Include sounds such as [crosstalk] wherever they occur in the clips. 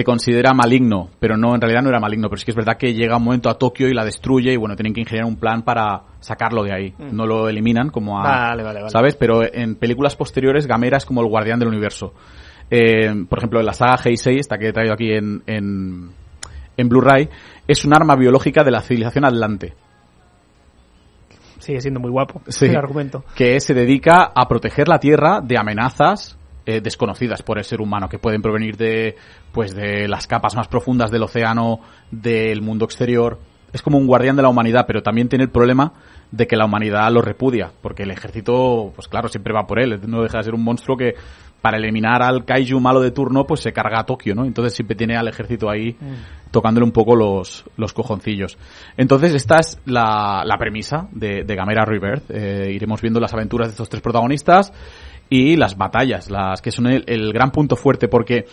se considera maligno, pero no, en realidad no era maligno, pero sí que es verdad que llega un momento a Tokio y la destruye y bueno, tienen que ingeniar un plan para sacarlo de ahí. No lo eliminan como a, Vale, vale, vale. ¿sabes? Pero en películas posteriores Gamera es como el guardián del universo. Eh, por ejemplo, en la saga Heisei, esta que he traído aquí en, en, en Blu-ray, es un arma biológica de la civilización Atlante. Sigue siendo muy guapo Sí. el argumento. que se dedica a proteger la Tierra de amenazas eh, desconocidas por el ser humano, que pueden provenir de, pues, de las capas más profundas del océano, del mundo exterior. Es como un guardián de la humanidad, pero también tiene el problema de que la humanidad lo repudia, porque el ejército, pues claro, siempre va por él. No deja de ser un monstruo que, para eliminar al kaiju malo de turno, pues se carga a Tokio, ¿no? Entonces siempre tiene al ejército ahí tocándole un poco los, los cojoncillos. Entonces esta es la, la premisa de, de Gamera Rebirth. Eh, iremos viendo las aventuras de estos tres protagonistas y las batallas, las que son el, el gran punto fuerte, porque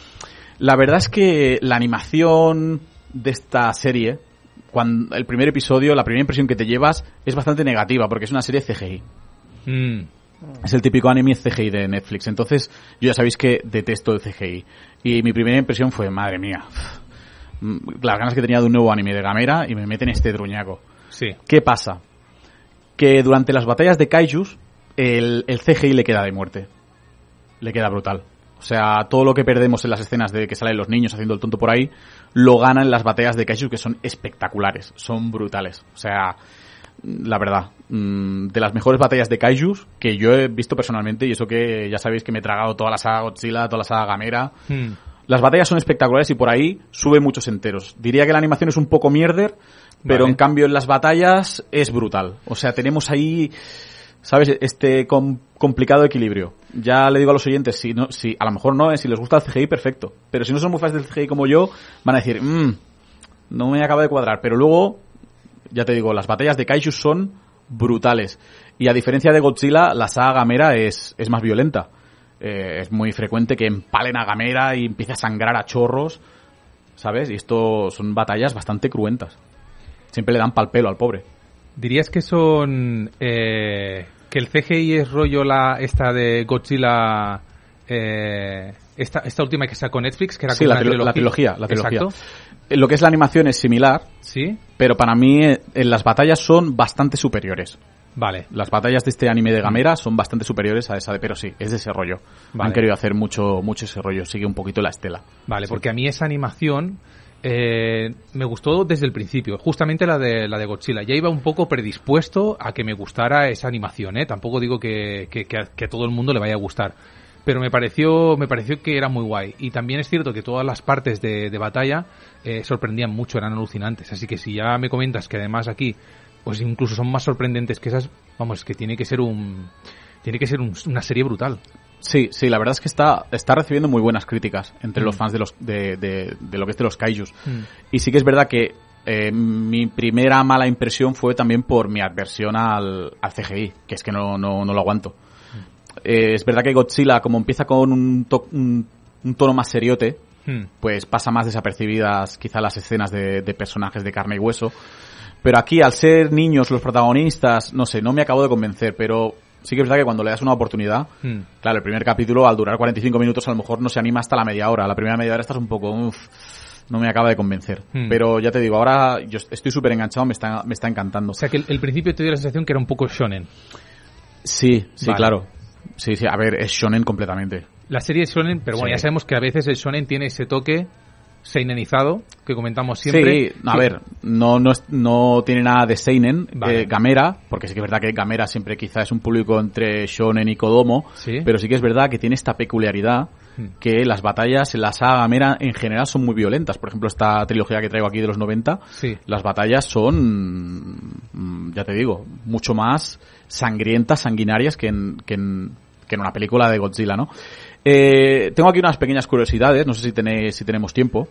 la verdad es que la animación de esta serie, cuando el primer episodio, la primera impresión que te llevas es bastante negativa, porque es una serie CGI. Mm. Es el típico anime CGI de Netflix. Entonces, yo ya sabéis que detesto el CGI. Y mi primera impresión fue, madre mía, las ganas que tenía de un nuevo anime de Gamera y me meten este druñaco. Sí. ¿Qué pasa? Que durante las batallas de Kaijus, el, el CGI le queda de muerte. Le queda brutal. O sea, todo lo que perdemos en las escenas de que salen los niños haciendo el tonto por ahí, lo gana en las batallas de Kaijus que son espectaculares, son brutales. O sea, la verdad, mm, de las mejores batallas de Kaijus que yo he visto personalmente, y eso que ya sabéis que me he tragado toda la saga Godzilla, toda la saga Gamera. Mm. Las batallas son espectaculares y por ahí sube muchos enteros. Diría que la animación es un poco mierder, pero Vale. en cambio en las batallas es brutal. O sea, tenemos ahí, ¿sabes? Este com- complicado equilibrio. Ya le digo a los oyentes, si, no, si a lo mejor no, eh, si les gusta el CGI, perfecto. Pero si no son muy fans del CGI como yo, van a decir, "Mm, no me acaba de cuadrar. Pero luego, ya te digo, las batallas de Kaiju son brutales. Y a diferencia de Godzilla, la saga Gamera es, es más violenta. Eh, es muy frecuente que empalen a Gamera y empiece a sangrar a chorros, ¿sabes? Y esto son batallas bastante cruentas. Siempre le dan pal pelo al pobre. ¿Dirías que son... eh, que el CGI es rollo la esta de Godzilla... eh, esta, esta última que sacó Netflix, que era Sí, como la, trilogía, la trilogía. Eh, Lo que es la animación es similar, Sí, pero para mí eh, en las batallas son bastante superiores. vale. Las batallas de este anime de Gamera son bastante superiores a esa de, pero sí, es de ese rollo. Vale. Han querido hacer mucho, mucho ese rollo, sigue un poquito la estela. Vale, porque a mí esa animación eh, me gustó desde el principio, justamente la de la de Godzilla. Ya iba un poco predispuesto a que me gustara esa animación, ¿eh? Tampoco digo que, que, a, todo el mundo le vaya a gustar. Pero me pareció, me pareció que era muy guay. Y también es cierto que todas las partes de, de batalla eh, sorprendían mucho, eran alucinantes. Así que si ya me comentas que además aquí, pues incluso son más sorprendentes que esas, vamos, que tiene que ser un, tiene que ser un- una serie brutal. Sí, sí, la verdad es que está, está recibiendo muy buenas críticas entre Mm. los fans de, los, de, de, de lo que es de los kaijus. Mm. Y sí que es verdad que eh, mi primera mala impresión fue también por mi adversión al, al CGI, que es que no, no, no lo aguanto. Eh, es verdad que Godzilla, como empieza con un, to- un, un tono más seriote, Hmm. pues pasa más desapercibidas quizá las escenas de, de personajes de carne y hueso. Pero aquí, al ser niños los protagonistas, no sé, no me acabo de convencer, pero sí que es verdad que cuando le das una oportunidad, Hmm. claro, el primer capítulo, al durar 45 minutos, a lo mejor no se anima hasta la media hora. La primera media hora estás un poco, uff, no me acaba de convencer. Hmm. Pero ya te digo, ahora yo estoy súper enganchado, me está, me está encantando. O sea que el, el principio te dio la sensación que era un poco shonen. Sí, sí, Vale. claro. Sí, sí, a ver, es shonen completamente. La serie es shonen, pero bueno, Sí. ya sabemos que a veces el shonen tiene ese toque seinenizado que comentamos siempre. Sí, a ver, no, no, es- no tiene nada de Seinen, Vale. eh, Gamera, porque sí que es verdad que Gamera siempre quizá es un público entre Shonen y Kodomo, Sí. pero sí que es verdad que tiene esta peculiaridad Hmm. que las batallas en la saga Gamera en general son muy violentas. Por ejemplo, esta trilogía que traigo aquí de los 90, Sí. las batallas son, mm, ya te digo, mucho más sangrientas, sanguinarias que en, que en, que en una película de Godzilla, ¿no? Eh, tengo aquí unas pequeñas curiosidades, no sé si tenéis, si tenemos tiempo.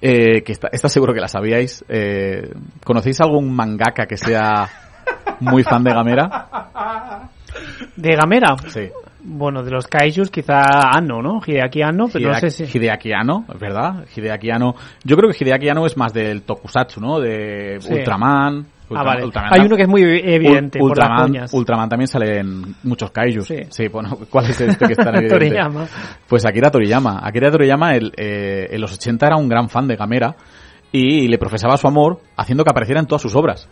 Eh, que está, esta seguro que la sabíais. Eh, ¿Conocéis algún mangaka que sea muy fan de Gamera? ¿De Gamera? Sí. Bueno, de los Kaijus quizá Anno, ¿no? Hideaki Anno, pero no sé si... Hideaki Anno, es verdad. Hideaki Anno. Yo creo que Hideaki Anno es más del Tokusatsu, ¿no? De Sí. Ultraman. Ah, vale. Ultraman- Hay uno que es muy evidente Ul- por las Ultraman. Ultraman también sale en muchos kaijus. Sí. bueno, [laughs] ¿cuál es este que está en [laughs] evidente? Toriyama. Pues Akira Toriyama. Akira Toriyama el, eh, en los 80 era un gran fan de Gamera y le profesaba su amor haciendo que apareciera en todas sus obras.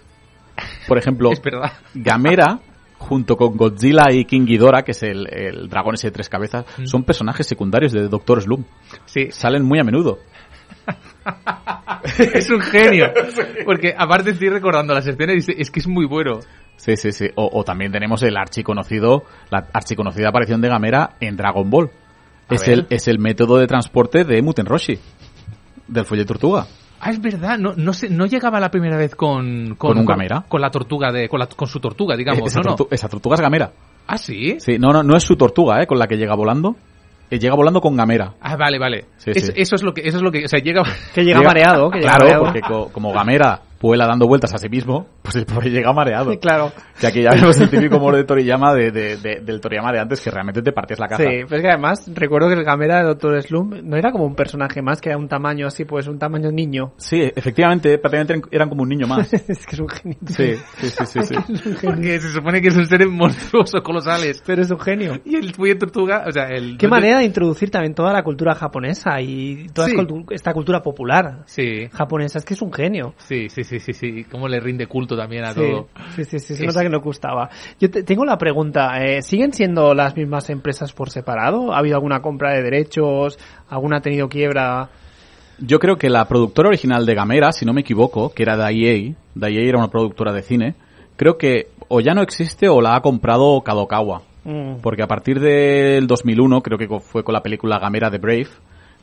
Por ejemplo, [laughs] Es verdad. Gamera, junto con Godzilla y King Ghidorah, que es el, el dragón ese de tres cabezas, Mm. son personajes secundarios de Doctor Slump. Sí, Salen muy a menudo. [laughs] es un genio. [laughs] Porque aparte estoy recordando las escenas y es que es muy bueno. Sí, sí, sí. O, o también tenemos el archiconocido, la archiconocida aparición de Gamera en Dragon Ball. A Es ver. el, es el método de transporte de Muten Roshi, del folleto tortuga. Ah, es verdad, no, no, sé, no llegaba la primera vez con... ¿Con un gamera? Con la tortuga, de, con, la- con su tortuga, digamos, esa, ¿no? no? esa tortuga es Gamera. Ah, ¿sí? Sí, no, no, no es su tortuga, ¿eh? Con la que llega volando. Eh, llega volando con Gamera. Ah, vale, vale. Sí, Es- sí. Eso es lo que, eso es lo que, o sea, llega... Que llega mareado. Que llega claro, mareado. porque co- como Gamera vuela dando vueltas a sí mismo, pues el pobre llega mareado. Sí, claro. Que aquí ya vemos el típico humor de Toriyama de, de- de- del Toriyama de antes que realmente te partías la caja. Sí, pero es que además recuerdo que el Gamera de Doctor Slump no era como un personaje más, que era un tamaño así, pues un tamaño niño. Sí, efectivamente, prácticamente eran como un niño más. [laughs] es que es un genio. Sí, sí, sí, sí. sí. [laughs] Es un genio. Porque se supone que son seres monstruosos, colosales. Pero es un genio. Y el folleto tortuga, o sea, el... Qué manera de introducir también toda la cultura japonesa y toda Sí. esta cultura popular Sí, japonesa. Es que es un genio. sí, sí, sí, sí, sí. Cómo le rinde culto también a Sí, todo. sí, sí, sí, se Es- nota que no gustaba. Yo te- tengo la pregunta, eh, ¿siguen siendo las mismas empresas por separado? ¿Ha habido alguna compra de derechos? ¿Alguna ha tenido quiebra? Yo creo que la productora original de Gamera, si no me equivoco, que era Daiei, Daiei era una productora de cine, creo que o ya no existe o la ha comprado Kadokawa. Mm. Porque a partir del 2001, creo que fue con la película Gamera de Brave,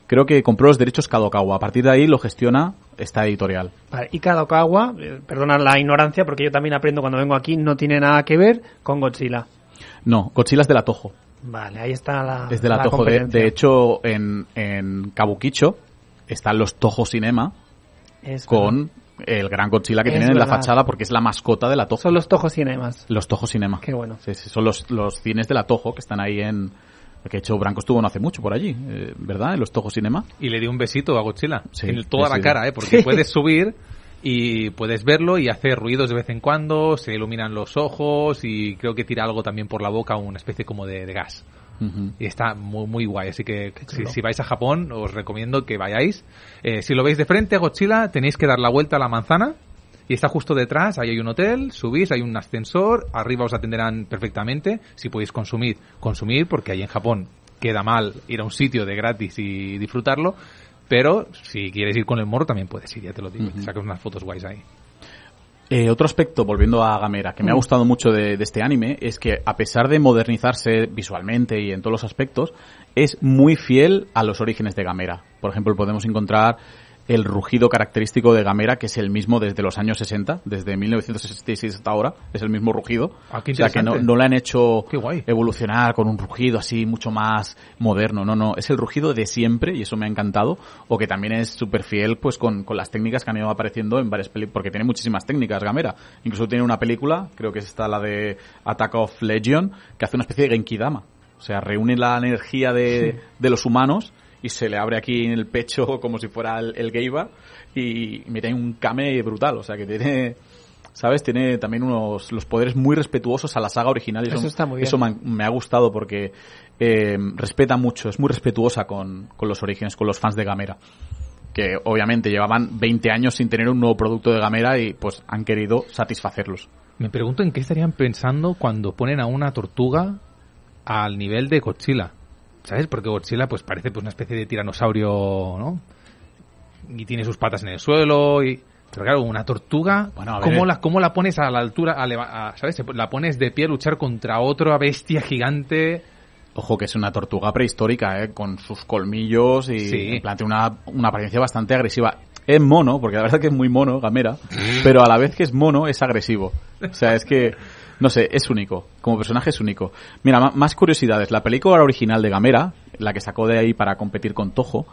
creo que compró los derechos Kadokawa. A partir de ahí lo gestiona esta editorial. Vale, y Kadokawa, eh, perdona la ignorancia porque yo también aprendo cuando vengo aquí, no tiene nada que ver con Godzilla. No, Godzilla es de la Toho. Vale, ahí está la. Es de la, Toho. De, hecho, en, en Kabukicho están los Toho Cinema Es con el gran Godzilla que Es tienen en la fachada porque es la mascota de la Toho. Son los Toho Cinemas. Los Toho Cinema. Qué bueno. Sí, sí, son los, los cines de la Toho que están ahí en... Que de hecho Branco estuvo no hace mucho por allí, eh, ¿verdad? En los Toho Cinema. Y le dio un besito a Godzilla. Sí, en toda la cara, ¿eh? Porque Sí. puedes subir y puedes verlo y hacer ruidos de vez en cuando, se iluminan los ojos y creo que tira algo también por la boca, una especie como de, de gas. Y está muy, muy guay. Así que si vais a Japón, os recomiendo que vayáis. Eh, si lo veis de frente a Godzilla, tenéis que dar la vuelta a la manzana. Y está justo detrás, ahí hay un hotel, subís, hay un ascensor, arriba os atenderán perfectamente. Si podéis consumir, consumir, porque ahí en Japón queda mal ir a un sitio de gratis y disfrutarlo. Pero si quieres ir con el morro, también puedes ir, ya te lo digo. Te sacas unas fotos guays ahí. Eh, otro aspecto, volviendo a Gamera, que me ha gustado mucho de, de este anime, es que a pesar de modernizarse visualmente y en todos los aspectos, es muy fiel a los orígenes de Gamera. Por ejemplo, podemos encontrar el rugido característico de Gamera, que es el mismo desde los años 60, desde 1966 hasta ahora, es el mismo rugido. Ah, o sea que no, no le han hecho evolucionar con un rugido así mucho más moderno, no, no, es el rugido de siempre y eso me ha encantado, o que también es súper fiel pues con, con las técnicas que han ido apareciendo en varias películas, porque tiene muchísimas técnicas Gamera, incluso tiene una película, creo que es esta la de Attack of Legion, que hace una especie de Genkidama, o sea, reúne la energía de, de los humanos y se le abre aquí en el pecho [laughs] como si fuera el, el Geiba y mete ahí un Kame brutal, o sea que tiene... ¿Sabes? Tiene también unos los poderes muy respetuosos a la saga original. Y Eso está muy bien. Eso me, ha- me ha gustado porque eh, respeta mucho, es muy respetuosa con, con los orígenes, con los fans de Gamera. Que obviamente llevaban 20 años sin tener un nuevo producto de Gamera y pues han querido satisfacerlos. Me pregunto en qué estarían pensando cuando ponen a una tortuga al nivel de Godzilla. ¿Sabes? Porque Godzilla pues parece pues una especie de tiranosaurio, ¿no? Y tiene sus patas en el suelo y... Pero claro, una tortuga, Bueno, ¿cómo, eh. la, ¿cómo la pones a la altura, a leva- a- ¿sabes? La pones de pie a luchar contra otra bestia gigante. Ojo que es una tortuga prehistórica, ¿eh? con sus colmillos y Sí. en plan, tiene una, una apariencia bastante agresiva. Es mono, porque la verdad que es muy mono, Gamera, pero a la vez que es mono, es agresivo. O sea, es que, no sé, es único. Como personaje es único. Mira, más curiosidades. La película original de Gamera, la que sacó de ahí para competir con Toho,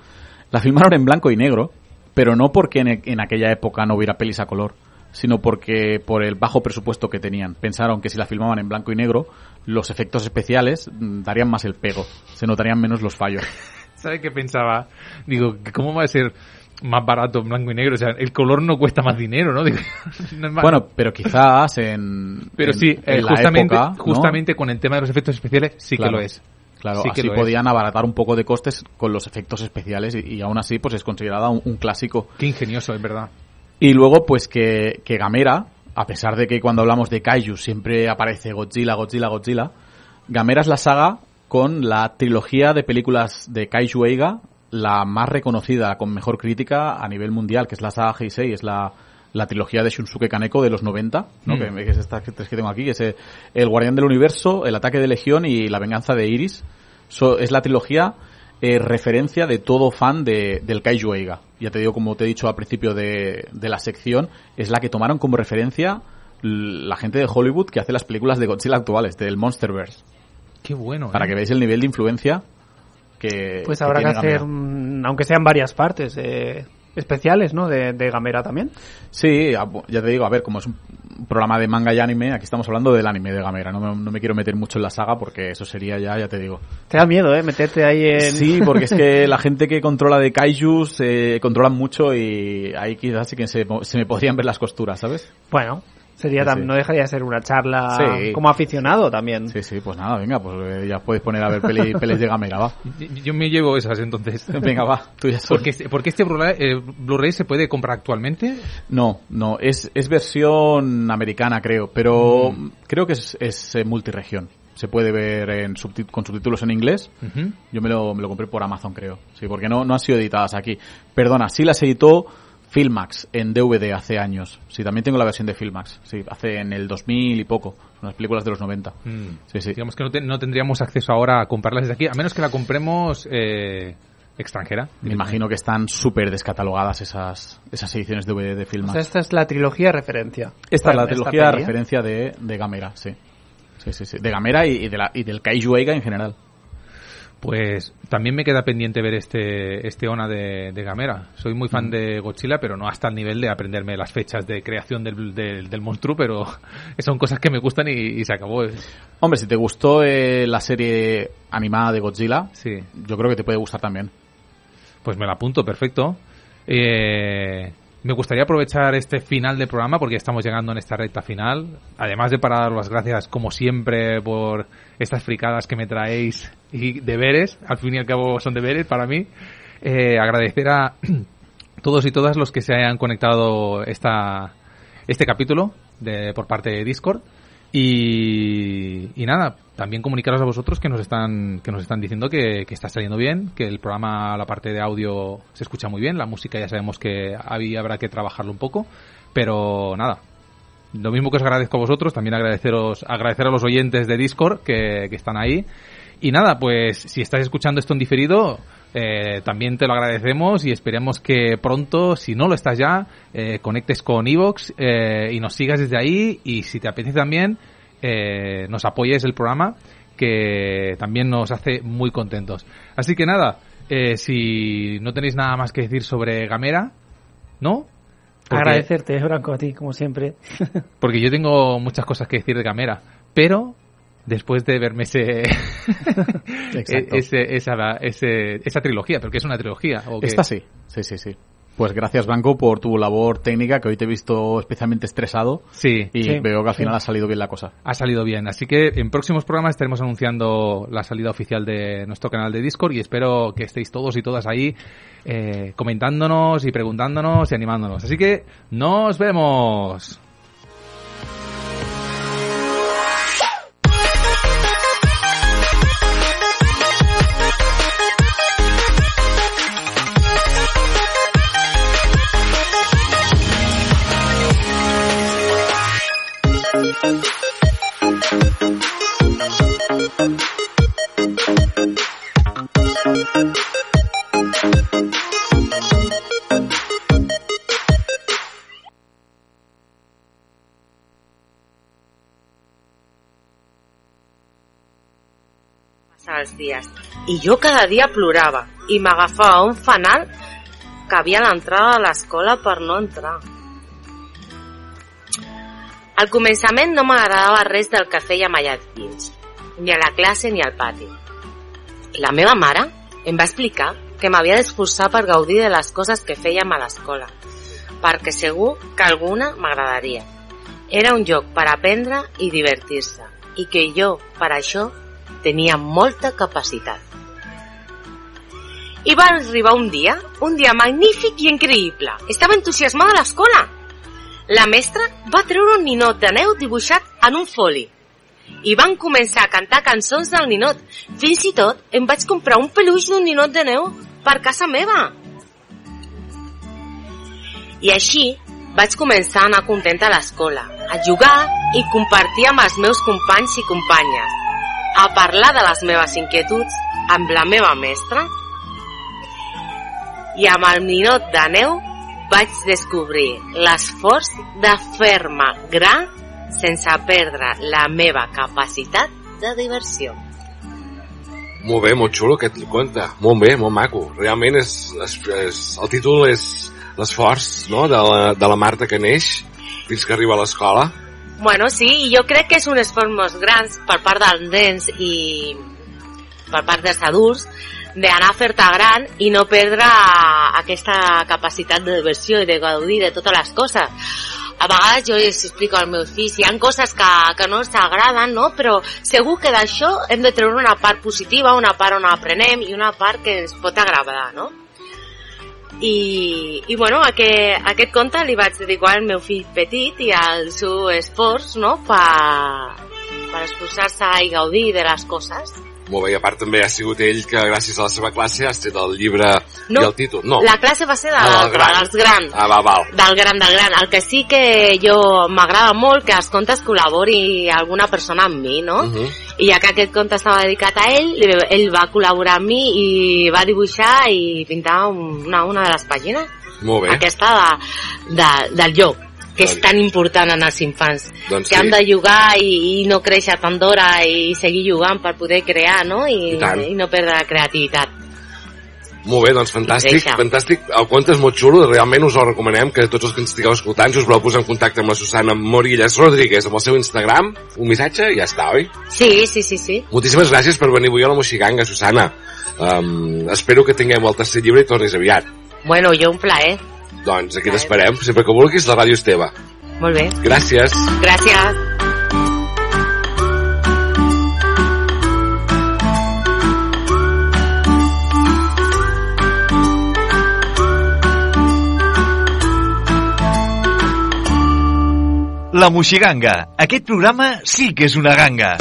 la filmaron en blanco y negro, pero no porque en, e- en aquella época no hubiera pelis a color, sino porque por el bajo presupuesto que tenían. Pensaron que si la filmaban en blanco y negro, los efectos especiales mm, darían más el pego, se notarían menos los fallos. [laughs] ¿Sabes qué pensaba? Digo, ¿cómo va a ser más barato en blanco y negro. O sea, el color no cuesta más dinero, ¿no? [laughs] No es Bueno, pero quizás en. pero en- sí, eh, en la justamente, época, ¿no? justamente con el tema de los efectos especiales sí Claro. que lo es. Claro, sí que así es. podían abaratar un poco de costes con los efectos especiales y, y aún así pues es considerada un, un clásico. Qué ingenioso, es verdad. Y luego pues que, que Gamera, a pesar de que cuando hablamos de Kaiju siempre aparece Godzilla, Godzilla, Godzilla, Gamera es la saga con la trilogía de películas de Kaiju Eiga, la más reconocida, con mejor crítica a nivel mundial, que es la saga Heisei, es la, la trilogía de Shunsuke Kaneko de los 90, ¿no? Mm. que, que es esta que, que tengo aquí, que es eh, El Guardián del Universo, El Ataque de Legión y La Venganza de Iris. So- es la trilogía eh, referencia de todo fan de, del Kaiju Eiga. Ya te digo, como te he dicho al principio de, de la sección, es la que tomaron como referencia la gente de Hollywood que hace las películas de Godzilla actuales, del Monsterverse. Qué bueno. Para ¿eh? que veáis el nivel de influencia que. Pues habrá que, hacer, aunque sean varias partes, eh, especiales, ¿no? De, de Gamera también. Sí, a- ya te digo, a ver, como es un programa de manga y anime, aquí estamos hablando del anime de Gamera. No me, no me quiero meter mucho en la saga porque eso sería ya, ya te digo. Te da miedo, ¿eh? Meterte ahí en... Sí, porque es que [laughs] la gente que controla de kaijus eh, controlan mucho y ahí quizás sí que se, se me podrían ver las costuras, ¿sabes? Bueno, sería Sí, tam- sí. no dejaría de ser una charla Sí. como aficionado también. Sí, sí, pues nada, venga, pues eh, ya podéis poner a ver peli, [laughs] pelis de Gamera, va. Yo- Yo me llevo esas entonces. [laughs] Venga, va, tú ya sabes. Porque, este- porque este Blu-ray eh, Blu-ray se puede comprar actualmente. No, no, es, es versión americana, creo, pero Mm. creo que es, es eh, multiregión. Se puede ver en subti- con subtítulos en inglés. Yo me lo, me lo compré por Amazon, creo. Sí, porque no, no han sido editadas aquí. Perdona, sí las editó Filmax en DVD hace años. Sí, también tengo la versión de Filmax. Sí, hace en el 2000 y poco. Son las películas de los 90. Mm. Sí, sí. Digamos que no, te- no tendríamos acceso ahora a comprarlas desde aquí, a menos que la compremos eh, extranjera. Me imagino que están súper descatalogadas esas, esas ediciones de DVD de O Filmax. sea, esta es la trilogía de referencia. Esta es la trilogía referencia de, de Gamera, sí. Sí, sí, sí. De Gamera y, y de la, y del Kaiju Eiga en general. Pues también me queda pendiente ver este, este ONA de, de Gamera. Soy muy fan de Godzilla, pero no hasta el nivel de aprenderme las fechas de creación del, del, del monstruo, pero [laughs] son cosas que me gustan y, y se acabó. Hombre, si te gustó eh, la serie animada de Godzilla, Sí, yo creo que te puede gustar también. pues me la apunto, perfecto. Eh, me gustaría aprovechar este final del programa porque estamos llegando en esta recta final. Además de para las gracias, como siempre, por estas fricadas que me traéis y deberes. Al fin y al cabo son deberes para mí. Eh, agradecer a [clears throat] todos y todas los que se hayan conectado esta, este capítulo de, por parte de Discord. Y, y nada, también comunicaros a vosotros que nos están, que nos están diciendo que, que está saliendo bien, que el programa, la parte de audio se escucha muy bien, la música ya sabemos que había, habrá que trabajarlo un poco, pero nada. Lo mismo que os agradezco a vosotros, también agradeceros, agradecer a los oyentes de Discord que, que están ahí. Y nada, pues si estás escuchando esto en diferido, eh, también te lo agradecemos y esperemos que pronto, si no lo estás ya, eh, conectes con Evox y nos sigas desde ahí y si te apetece también, eh, nos apoyes el programa que también nos hace muy contentos. Así que nada, eh, si no tenéis nada más que decir sobre Gamera, ¿no? Porque- Agradecerte, Franco, a ti, como siempre. [laughs] porque yo tengo muchas cosas que decir de Gamera, pero después de verme ese, [laughs] Exacto. ese- esa, ese- esa trilogía, porque es una trilogía. ¿o qué? Esta sí, sí, sí, sí. Pues gracias, Blanco, por tu labor técnica, que hoy te he visto especialmente estresado Sí, y Sí, veo que al sí. final ha salido bien la cosa. ha salido bien. Así que en próximos programas estaremos anunciando la salida oficial de nuestro canal de Discord y espero que estéis todos y todas ahí eh, comentándonos y preguntándonos y animándonos. Así que nos vemos. Els dies. I jo cada dia plorava i m'agafava un fanal que havia a l'entrada de l'escola per no entrar. Al començament no m'agradava res del que fèiem allà dins, ni a la classe ni al pati. La meva mare em va explicar que m'havia d'esforçar per gaudir de les coses que fèiem a l'escola, perquè segur que alguna m'agradaria. Era un joc per aprendre i divertir-se, i que jo, per això, tenia molta capacitat. I va arribar un dia, un dia magnífic i increïble. Estava entusiasmada a l'escola. La mestra va treure un ninot de neu dibuixat en un foli i van començar a cantar cançons del ninot. Fins i tot em vaig comprar un peluix d'un ninot de neu per casa meva. I així vaig començar a anar contenta a l'escola, a jugar i compartir amb els meus companys i companyes, a parlar de les meves inquietuds amb la meva mestra i amb el ninot de neu vaig descobrir l'esforç de fer-me gran sense perdre la meva capacitat de diversió. Molt bé, molt xulo aquest conte. Molt bé, molt maco. Realment és, és, és el títol és l'esforç no? de, la, de la Marta que neix fins que arriba a l'escola. Bueno, sí, i jo crec que és un esforç molt gran per part dels nens i per part dels adults d'anar a fer-te gran i no perdre aquesta capacitat de diversió i de gaudir de totes les coses a vegades jo els explico als meus fills, hi ha coses que, que no ens agraden, no? però segur que d'això hem de treure una part positiva, una part on aprenem i una part que ens pot agradar, no? I, i bueno, aquest, aquest conte li vaig dedicar al meu fill petit i al seu esforç no? per, per esforçar-se i gaudir de les coses. Molt bé, i a part també ha sigut ell que gràcies a la seva classe has tret el llibre no, i el títol. No, la classe va ser de, Ah, del de, gran. dels grans. Ah, va, val. Del gran, del gran. El que sí que jo m'agrada molt que els contes col·labori alguna persona amb mi, no? Uh -huh. I ja que aquest conte estava dedicat a ell, ell va col·laborar amb mi i va dibuixar i pintar una, una de les pàgines. Molt bé. Aquesta de, de, del lloc que és tan important en els infants Doncs que sí. han de jugar i, i no créixer tant d'hora i seguir jugant per poder crear no? I, I tant. i no perdre la creativitat Molt bé, doncs fantàstic, fantàstic. El conte és molt xulo, realment us el recomanem que tots els que ens estigueu escoltant, us voleu posar en contacte amb la Susana Morillas Rodríguez amb el seu Instagram, un missatge i ja està, oi? sí, sí, sí, sí Moltíssimes gràcies per venir avui a la Moxiganga, Susana. Um, espero que tinguem el tercer llibre i tornis aviat. bueno, jo un plaer Doncs aquí t'esperem, sempre que vulguis, la ràdio és teva. molt bé, Gràcies. gràcies La Moxiganga. Aquest programa sí que és una ganga.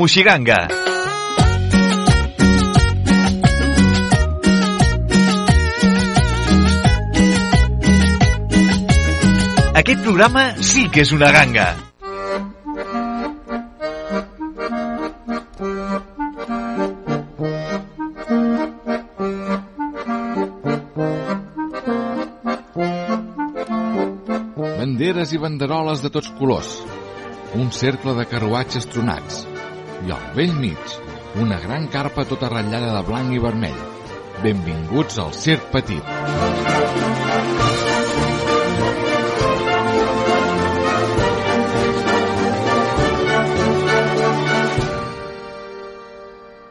Moixiganga. Aquest programa sí que és una ganga. Banderes i banderoles de tots colors. Un cercle de carruatges tronats. I al vell mig, una gran carpa tota ratllada de blanc i vermell. Benvinguts al Circ Petit.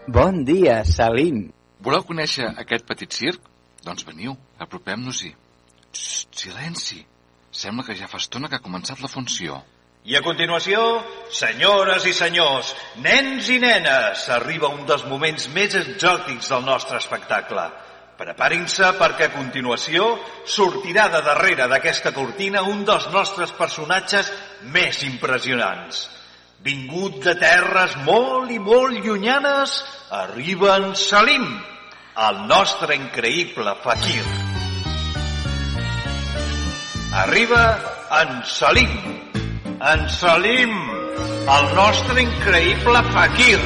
Bon dia, Salim. Voleu conèixer aquest petit circ? Doncs veniu, apropem-nos-hi. Silenci. Sembla que ja fa estona que ha començat la funció. I a continuació, senyores i senyors, nens i nenes, arriba un dels moments més exòtics del nostre espectacle. Preparin-se perquè a continuació sortirà de darrere d'aquesta cortina un dels nostres personatges més impressionants. Vingut de terres molt i molt llunyanes, arriba en Salim, el nostre increïble fakir. Arriba en Salim, en Salim, el nostre increïble fakir.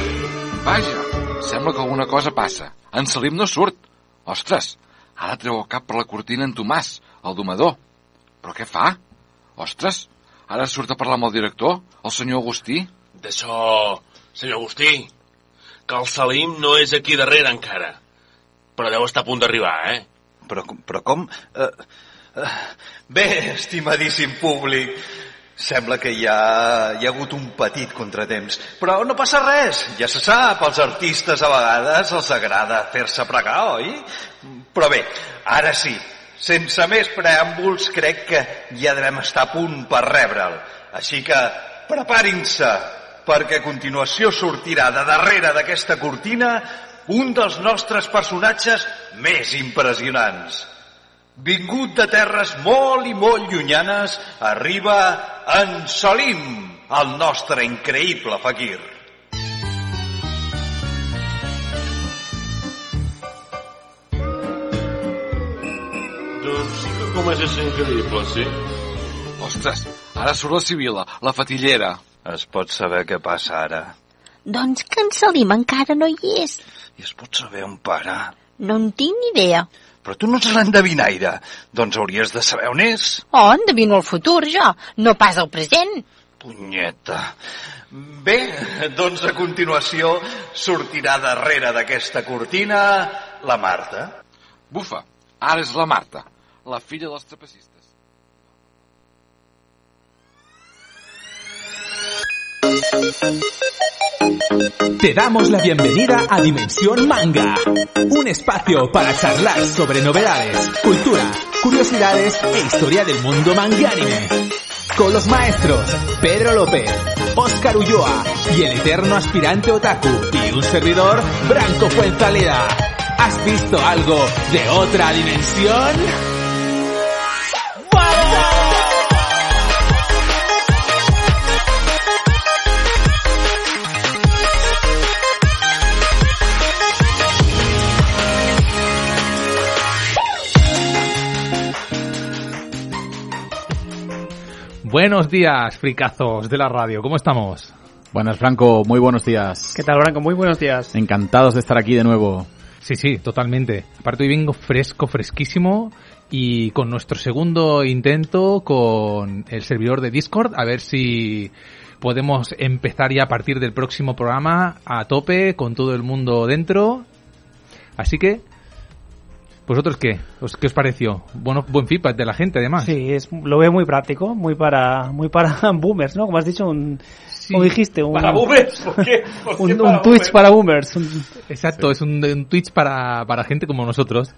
Vaja, sembla que alguna cosa passa. En Salim no surt. Ostres, ara treu el cap per la cortina en Tomàs, el domador. Però què fa? Ostres, ara surt a parlar amb el director, el senyor Agustí. D'això, senyor Agustí, que el Salim no és aquí darrere encara. Però deu estar a punt d'arribar, eh? Però, però com... Uh, uh, bé, estimadíssim públic, sembla que hi ha, hi ha hagut un petit contratemps. Però no passa res, ja se sap, als artistes a vegades els agrada fer-se pregar, oi? Però bé, ara sí, sense més preàmbuls, crec que ja devem estar a punt per rebre'l. Així que preparin-se, perquè a continuació sortirà de darrere d'aquesta cortina un dels nostres personatges més impressionants. Vingut de terres molt i molt llunyanes, arriba en Salim, el nostre increïble fakir. Doncs sí que increïble, sí? Ostres, ara surt la Sibila, la fatillera. Es pot saber què passa ara. Doncs que en Salim encara no hi és. I es pot saber on para. No en tinc ni idea. Però tu no ets l'endevinaire. Doncs hauries de saber on és. Oh, endevino el futur, jo, no pas el present. Punyeta. Bé, doncs a continuació sortirà darrere d'aquesta cortina la Marta. Bufa, ara és la Marta, la filla dels trapecistes. Te damos la bienvenida a Dimensión Manga, un espacio para charlar sobre novedades, cultura, curiosidades e historia del mundo mangánime. Con los maestros Pedro López, Óscar Ulloa y el eterno aspirante otaku y un servidor, Branco Fuenzaleda. ¿Has visto algo de otra dimensión? Buenos días, fricazos de la radio. ¿Cómo estamos? Buenas, Franco. Muy buenos días. ¿Qué tal, Branco? Muy buenos días. Encantados de estar aquí de nuevo. Sí, sí, totalmente. Aparte hoy vengo fresco, fresquísimo y con nuestro segundo intento con el servidor de Discord, a ver si podemos empezar ya a partir del próximo programa a tope con todo el mundo dentro. Así que, ¿vosotros qué? ¿Os, ¿Qué os pareció? Bueno, buen feedback de la gente además. Sí, es, lo veo muy práctico, muy para, muy para [laughs] boomers, ¿no? Como has dicho, un, como dijiste, un, ¿Para boomers? ¿Por qué? [laughs] ¿Por qué un, para un Twitch boomers? para boomers. un- Exacto, es un, un Twitch para, para gente como nosotros.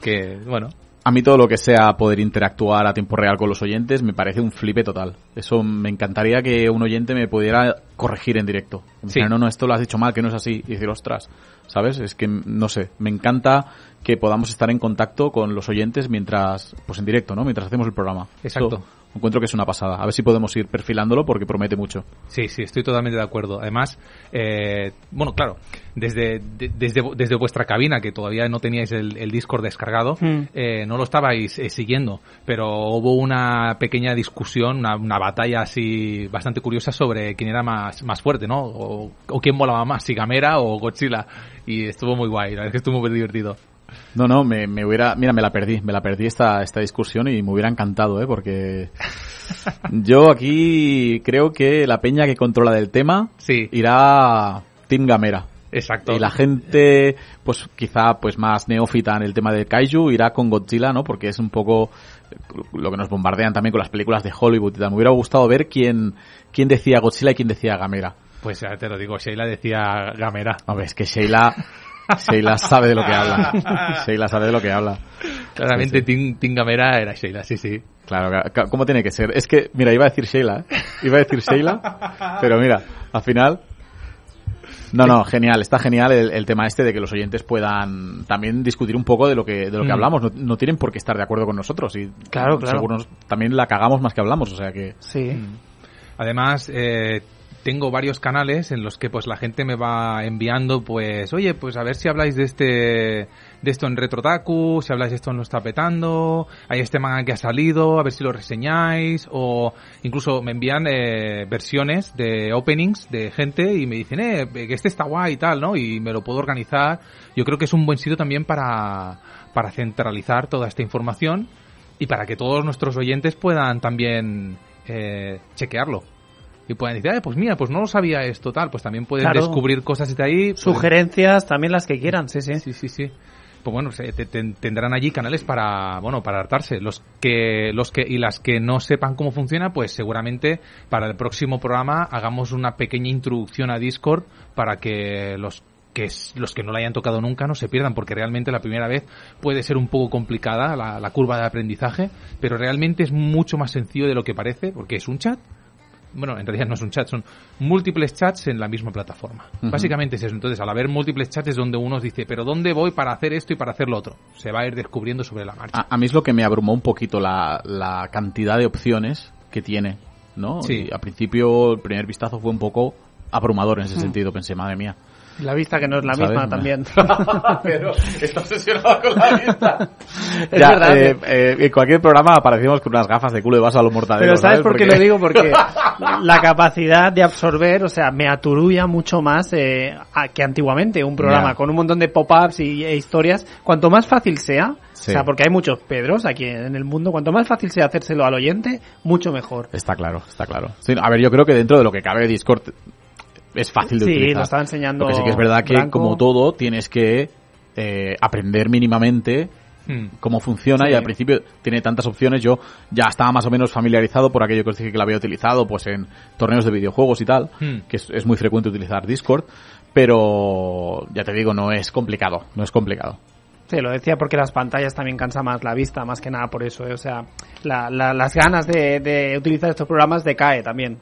Que, bueno, A mí todo lo que sea poder interactuar a tiempo real con los oyentes me parece un flipe total. Eso me encantaría que un oyente me pudiera corregir en directo. Sí. no, no, esto lo has dicho mal, que no es así. Y decir, ostras, ¿sabes? Es que, no sé, me encanta que podamos estar en contacto con los oyentes mientras, pues en directo, ¿no? Mientras hacemos el programa. Exacto. Encuentro que es una pasada. A ver si podemos ir perfilándolo porque promete mucho. Sí, sí, estoy totalmente de acuerdo. Además, eh, bueno, claro, desde, de- desde, desde vuestra cabina, que todavía no teníais el, el Discord descargado, Mm. eh, no lo estabais eh, siguiendo, pero hubo una pequeña discusión, una, una batalla así bastante curiosa sobre quién era más, más fuerte, ¿no? O, o quién volaba más, si Gamera o Godzilla. Y estuvo muy guay, la verdad es que estuvo muy divertido. No, no, me, me hubiera... Mira, me la perdí. Me la perdí esta, esta discusión y me hubiera encantado, ¿eh? Porque [laughs] yo aquí creo que la peña que controla del tema Sí. irá Team Gamera. Exacto. Y la gente, pues quizá pues más neófita en el tema de Kaiju irá con Godzilla, ¿no? Porque es un poco lo que nos bombardean también con las películas de Hollywood y tal. Me hubiera gustado ver quién, quién decía Godzilla y quién decía Gamera. Pues ya te lo digo, Sheila decía Gamera. Hombre, es que Sheila, [laughs] Sheila sabe de lo que habla. [laughs] Sheila sabe de lo que habla. Claramente Sí, Team Gamera era Sheila, sí, sí. Claro, ¿cómo tiene que ser? Es que, mira, iba a decir Sheila, ¿eh? Iba a decir Sheila, pero mira, al final... No, no, genial, está genial el, el tema este de que los oyentes puedan también discutir un poco de lo que de lo que Mm. hablamos. No, no tienen por qué estar de acuerdo con nosotros y Claro, claro. seguro nos- también la cagamos más que hablamos, o sea que Sí. Además, eh, tengo varios canales en los que pues la gente me va enviando pues, oye, pues a ver si habláis de este de esto en Retrotaku, si habláis de esto en lo está petando, hay este manga que ha salido, a ver si lo reseñáis o incluso me envían eh, versiones de openings de gente y me dicen, eh, que este está guay y tal, ¿no? Y me lo puedo organizar. Yo creo que es un buen sitio también para para centralizar toda esta información y para que todos nuestros oyentes puedan también eh, chequearlo. Y puedan decir, "Eh, pues mira, pues no lo sabía esto, tal. Pues también pueden Claro. descubrir cosas de ahí. pues- Sugerencias, también las que quieran, sí, sí. Sí, sí, sí. Pues bueno, se- te- te- tendrán allí canales para, bueno, para hartarse. Los que, los que, y las que no sepan cómo funciona, pues seguramente para el próximo programa hagamos una pequeña introducción a Discord para que los que es- los que no la hayan tocado nunca no se pierdan, porque realmente la primera vez puede ser un poco complicada la, la curva de aprendizaje, pero realmente es mucho más sencillo de lo que parece, porque es un chat. Bueno, en realidad no es un chat, son múltiples chats en la misma plataforma. Básicamente es eso. Entonces, al haber múltiples chats es donde uno dice, pero ¿dónde voy para hacer esto y para hacer lo otro? Se va a ir descubriendo sobre la marcha. a, a mí es lo que me abrumó un poquito la, la cantidad de opciones que tiene, ¿no? Sí. Y al principio el primer vistazo fue un poco abrumador en ese sentido, pensé, madre mía. La vista que no es la ¿Sabes? misma también. [laughs] Pero está obsesionado con la vista. Es Ya, verdad. eh, eh, en cualquier programa aparecemos con unas gafas de culo de vaso a los mortaderos. Pero ¿sabes por qué lo digo? Porque [laughs] la capacidad de absorber, o sea, me aturulla mucho más eh, a- que antiguamente un programa Ya. con un montón de pop-ups y, e historias. Cuanto más fácil sea, Sí. o sea, porque hay muchos Pedros aquí en el mundo, cuanto más fácil sea hacérselo al oyente, mucho mejor. Está claro, está claro. Sí, a ver, yo creo que dentro de lo que cabe Discord es fácil de Sí, utilizar. lo estaba enseñando Lo que sí que es verdad que, Branco. como todo, tienes que eh, aprender mínimamente Hmm. cómo funciona Sí. y al principio tiene tantas opciones. Yo ya estaba más o menos familiarizado por aquello que os dije que lo había utilizado pues en torneos de videojuegos y tal, Hmm. que es, es muy frecuente utilizar Discord, pero ya te digo, no es complicado, no es complicado. Sí, lo decía porque las pantallas también cansa más la vista, más que nada por eso. eh, O sea, la- la- las ganas de, de utilizar estos programas decae también.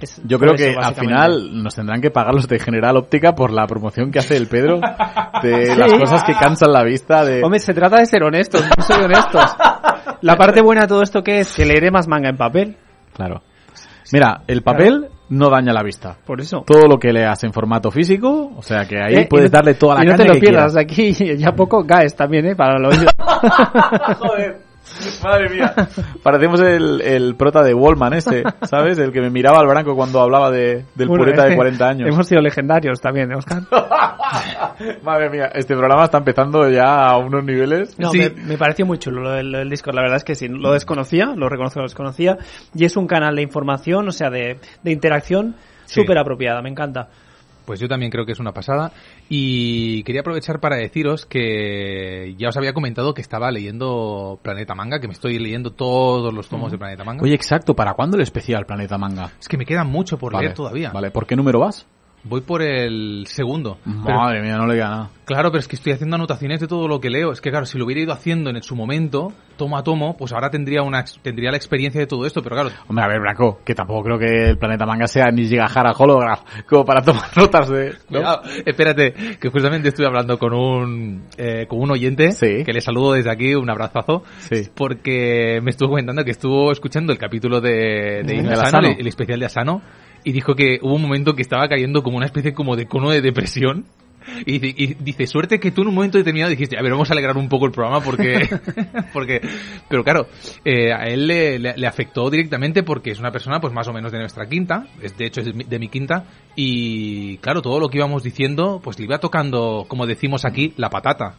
Es Yo creo eso, que al final nos tendrán que pagar los de General Óptica por la promoción que hace el Pedro de [laughs] Sí. las cosas que cansan la vista de... Hombre, se trata de ser honestos, no soy honestos. La parte buena de todo esto que es que leeré más manga en papel. Claro. Mira, el papel no daña la vista. Por eso. Todo lo que leas en formato físico, o sea que ahí Eh, puedes no- darle toda la Y no te lo que pierdas, quieras. aquí ya poco GAES también, ¿eh? Para lo. [laughs] Joder, [laughs] madre mía. Parecemos el, el prota de Wallman ese, ¿sabes? El que me miraba al branco cuando hablaba de, del Bueno, pureta de que 40 años. Hemos sido legendarios también, ¿eh, Oscar? [laughs] Madre mía, este programa está empezando ya a unos niveles. No, Sí. me, me pareció muy chulo lo del, lo del Discord. La verdad es que sí, lo desconocía, lo reconozco lo desconocía. Y es un canal de información, o sea, de, de interacción Sí. súper apropiada, me encanta. Pues yo también creo que es una pasada. Y quería aprovechar para deciros que ya os había comentado que estaba leyendo Planeta Manga, que me estoy leyendo todos los tomos de Planeta Manga. Oye, exacto, ¿para cuándo el especial Planeta Manga? es que me queda mucho por Vale, leer todavía. Vale, ¿por qué número vas? Voy por el segundo. Pero- Madre mía, no le queda nada. Claro, pero es que estoy haciendo anotaciones de todo lo que leo. Es que claro, si lo hubiera ido haciendo en su momento, tomo a tomo, pues ahora tendría una tendría la experiencia de todo esto, pero claro, Hombre, a ver, Braco, que tampoco creo que el planeta manga sea ni Gigahara Holograph como para tomar [laughs] notas de... ¿no? Cuidado, espérate, que justamente estuve hablando con un eh, con un oyente que le saludo desde aquí, un abrazazo, porque me estuvo comentando que estuvo escuchando el capítulo de, de Asano. Asano, el, el especial de Asano, y dijo que hubo un momento que estaba cayendo como una especie como de cono de depresión. Y dice, y dice, suerte que tú en un momento determinado dijiste, a ver, vamos a alegrar un poco el programa porque, [laughs] porque, pero claro, eh, a él le, le- le afectó directamente porque es una persona pues más o menos de nuestra quinta, es, de hecho es de mi, de mi quinta, y claro, todo lo que íbamos diciendo, pues le iba tocando, como decimos aquí, la patata.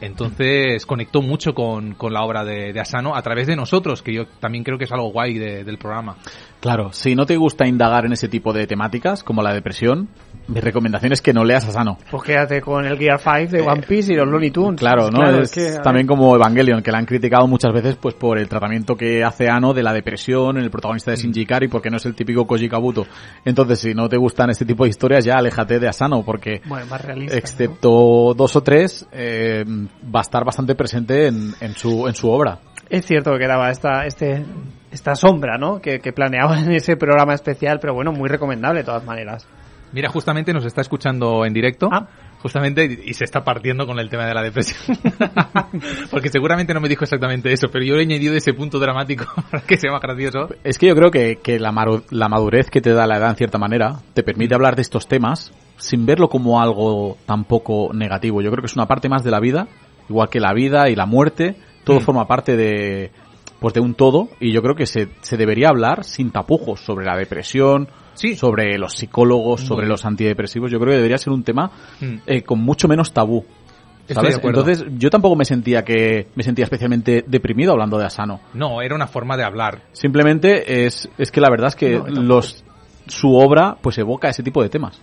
Entonces conectó mucho con, con la obra de, de Asano a través de nosotros, que yo también creo que es algo guay de- del programa. Claro, si no te gusta indagar en ese tipo de temáticas, como la depresión, mi recomendación es que no leas Asano. Pues quédate con el Gear 5 de One Piece y los Looney Tunes. Claro, ¿no? Claro, es que, a también como Evangelion, que la han criticado muchas veces pues por el tratamiento que hace Ano de la depresión en el protagonista de Shinji Ikari, porque no es el típico Koji Kabuto. Entonces, si no te gustan este tipo de historias, ya aléjate de Asano, porque Bueno, más realista. excepto dos o tres, eh, va a estar bastante presente en, en su, en su obra. Es cierto que quedaba esta, este, esta sombra, ¿no? Que, que planeaba en [laughs] ese programa especial, pero bueno, muy recomendable de todas maneras. Mira, justamente nos está escuchando en directo. Ah. Justamente, y se está partiendo con el tema de la depresión. [laughs] Porque seguramente no me dijo exactamente eso, pero yo le he añadido ese punto dramático [laughs] para que sea más gracioso. Es que yo creo que, que la, maru- la madurez que te da la edad en cierta manera te permite hablar de estos temas sin verlo como algo tampoco negativo. Yo creo que es una parte más de la vida, igual que la vida y la muerte, todo forma parte de pues de un todo y yo creo que se, se debería hablar sin tapujos sobre la depresión, sobre los psicólogos, Muy sobre bien. los antidepresivos. Yo creo que debería ser un tema Mm. eh, con mucho menos tabú. Entonces, yo tampoco me sentía que me sentía especialmente deprimido hablando de Asano. No, era una forma de hablar. Simplemente es, es que la verdad es que No, los su obra pues evoca ese tipo de temas.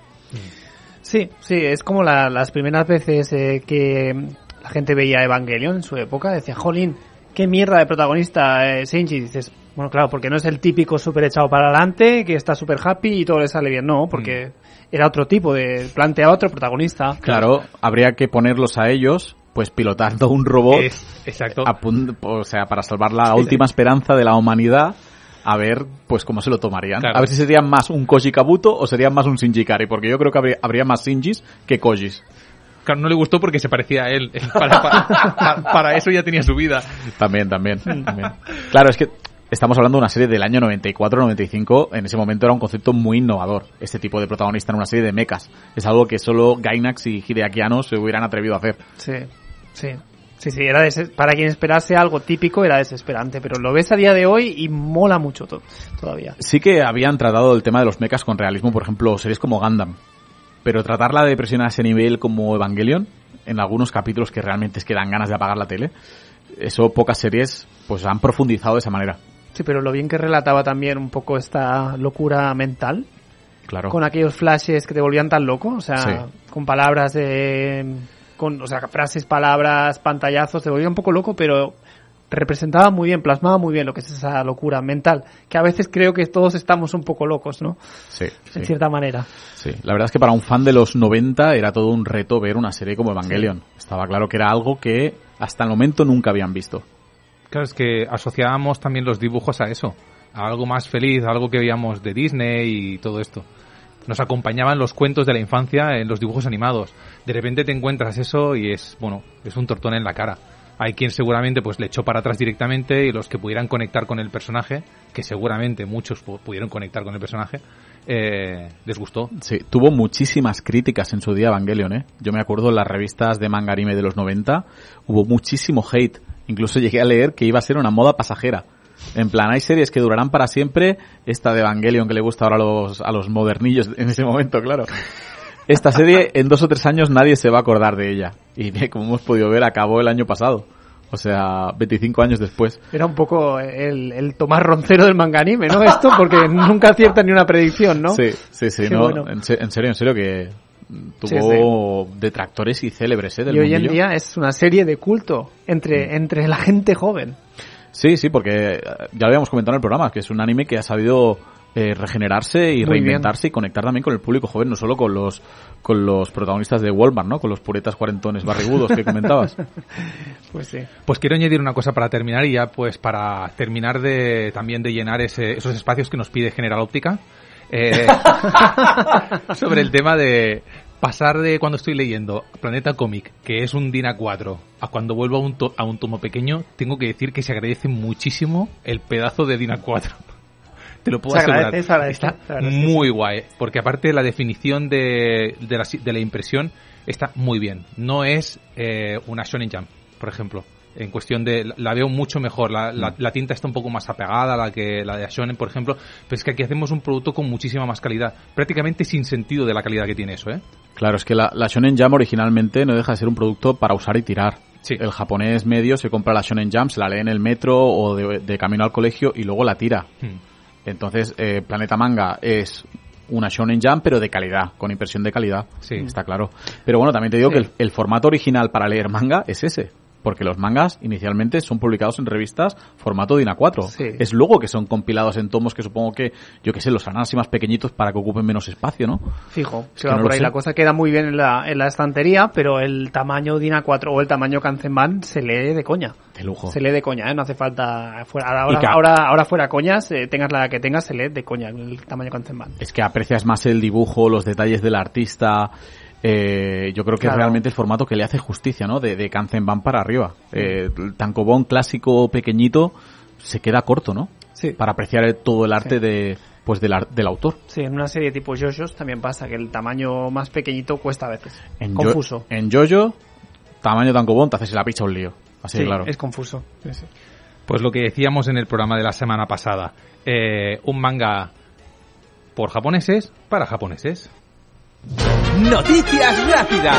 Sí, sí, es como la- las primeras veces eh, que la gente veía Evangelion en su época, decía, jolín, qué mierda de protagonista eh, Shinji. Y dices, bueno, claro, porque no es el típico súper echado para adelante, que está súper happy y todo le sale bien, no, porque era otro tipo de, plantea otro protagonista. Claro, habría que ponerlos a ellos pues pilotando un robot Es- exacto. a o sea, para salvar la última esperanza de la humanidad. A ver, pues cómo se lo tomarían. Claro. A ver si serían más un Koji Kabuto o serían más un Shinji Ikari, porque yo creo que habría, habría más Shinjis que Kojis. Claro, no le gustó porque se parecía a él. [laughs] Para, para- para eso ya tenía su vida. También, también, también. Claro, es que estamos hablando de una serie del año 94-95. En ese momento era un concepto muy innovador. Este tipo de protagonista en una serie de mechas. Es algo que solo Gainax y Hideaki Anno se hubieran atrevido a hacer. Sí, sí. Sí, sí, era para quien esperase algo típico era desesperante, pero lo ves a día de hoy y mola mucho to- todavía. Sí que habían tratado el tema de los mechas con realismo, por ejemplo, series como Gundam. Pero tratar la depresión a ese nivel como Evangelion, en algunos capítulos que realmente es que dan ganas de apagar la tele, eso pocas series pues han profundizado de esa manera. Sí, pero lo bien que relataba también un poco esta locura mental, Claro. con aquellos flashes que te volvían tan loco, o sea, Sí. con palabras de... Con, o sea, frases, palabras, pantallazos, te volvía un poco loco, pero representaba muy bien, plasmaba muy bien lo que es esa locura mental, que a veces creo que todos estamos un poco locos, ¿no? Sí, En sí. cierta manera. Sí, la verdad es que para un fan de los 90 era todo un reto ver una serie como Evangelion. Estaba claro que era algo que hasta el momento nunca habían visto. Claro, es que asociábamos también los dibujos a eso, a algo más feliz, a algo que veíamos de Disney y todo esto. Nos acompañaban los cuentos de la infancia en los dibujos animados. De repente te encuentras eso y es, bueno, es un tortón en la cara. Hay quien seguramente pues le echó para atrás directamente y los que pudieran conectar con el personaje, que seguramente muchos pu- pudieron conectar con el personaje, eh, les gustó. Sí, tuvo muchísimas críticas en su día Evangelion, ¿eh? Yo me acuerdo en las revistas de manga anime de los 90, hubo muchísimo hate. Incluso [laughs] llegué a leer que iba a ser una moda pasajera. En plan, hay series que durarán para siempre, esta de Evangelion que le gusta ahora a los, a los modernillos en ese momento, claro. Esta serie en dos o tres años nadie se va a acordar de ella. Y como hemos podido ver, acabó el año pasado. O sea, 25 años después. Era un poco el, el Tomás Roncero del manga anime, ¿no? Esto, porque nunca acierta ni una predicción, ¿no? Sí, sí, sí, no, bueno. en, se- en serio, en serio que Sí, tuvo detractores y célebres, ¿eh? Del Y hoy en día es una serie de culto Mm. entre, entre la gente joven. Sí, sí, porque ya lo habíamos comentado en el programa, que es un anime que ha sabido eh, regenerarse y Muy reinventarse y conectar también con el público joven, no solo con los con los protagonistas de Walmart, ¿no? Con los puretas cuarentones barrigudos que comentabas. [laughs] Pues sí. Pues quiero añadir una cosa para terminar y ya pues para terminar de también de llenar ese- esos espacios que nos pide General Óptica. eh, [laughs] sobre el tema de pasar de cuando estoy leyendo Planeta Comic, que es un DIN A4, a cuando vuelvo a un, to- a un tomo pequeño, tengo que decir que se agradece muchísimo el pedazo de DIN A4. Te lo puedo Se asegurar. agradece, se agradece, está se agradece, muy guay, porque aparte la definición de, de, la, de la impresión está muy bien. No es eh, una Shonen Jump, por ejemplo. En cuestión de, la veo mucho mejor. La, la- la tinta está un poco más apegada a la que la de Shonen, por ejemplo. Pero es que aquí hacemos un producto con muchísima más calidad. Prácticamente sin sentido de la calidad que tiene eso, ¿eh? Claro, es que la, la Shonen Jump originalmente no deja de ser un producto para usar y tirar. El japonés medio se compra la Shonen Jump, se la lee en el metro o de, de camino al colegio y luego la tira. Hmm. Entonces, eh, Planeta Manga es una Shonen Jump, pero de calidad, con impresión de calidad. Sí. Está claro. Pero bueno, también te digo Sí. que el, el formato original para leer manga es ese. Porque los mangas inicialmente son publicados en revistas formato DIN A4. Sí. Es luego que son compilados en tomos que supongo que, yo que sé, los harán así más pequeñitos para que ocupen menos espacio, ¿no? Fijo, Es que va no por ahí. sé. La cosa queda muy bien en la, en la estantería, pero el tamaño DIN A4 o el tamaño Kanzenban se lee de coña. De lujo. Se lee de coña, ¿eh? No hace falta... Fuera, ahora, ahora, ahora fuera coñas, eh, tengas la que tengas, se lee de coña el tamaño Kanzenban. es que aprecias más el dibujo, los detalles del artista. Eh, yo creo que Claro. es realmente el formato que le hace justicia, ¿no? De, de Kanzenban para arriba. Eh, el tankobon clásico pequeñito se queda corto, ¿no? Sí. Para apreciar el- todo el arte Sí. de pues del, ar- del autor. Sí, en una serie tipo JoJo's también pasa que el tamaño más pequeñito cuesta a veces. En confuso. Yo- en Jojo, tamaño tankobon, te haces la picha un lío. Así sí, claro. es confuso. Sí, sí. Pues lo que decíamos en el programa de la semana pasada. eh, un manga por japoneses para japoneses. Noticias rápidas.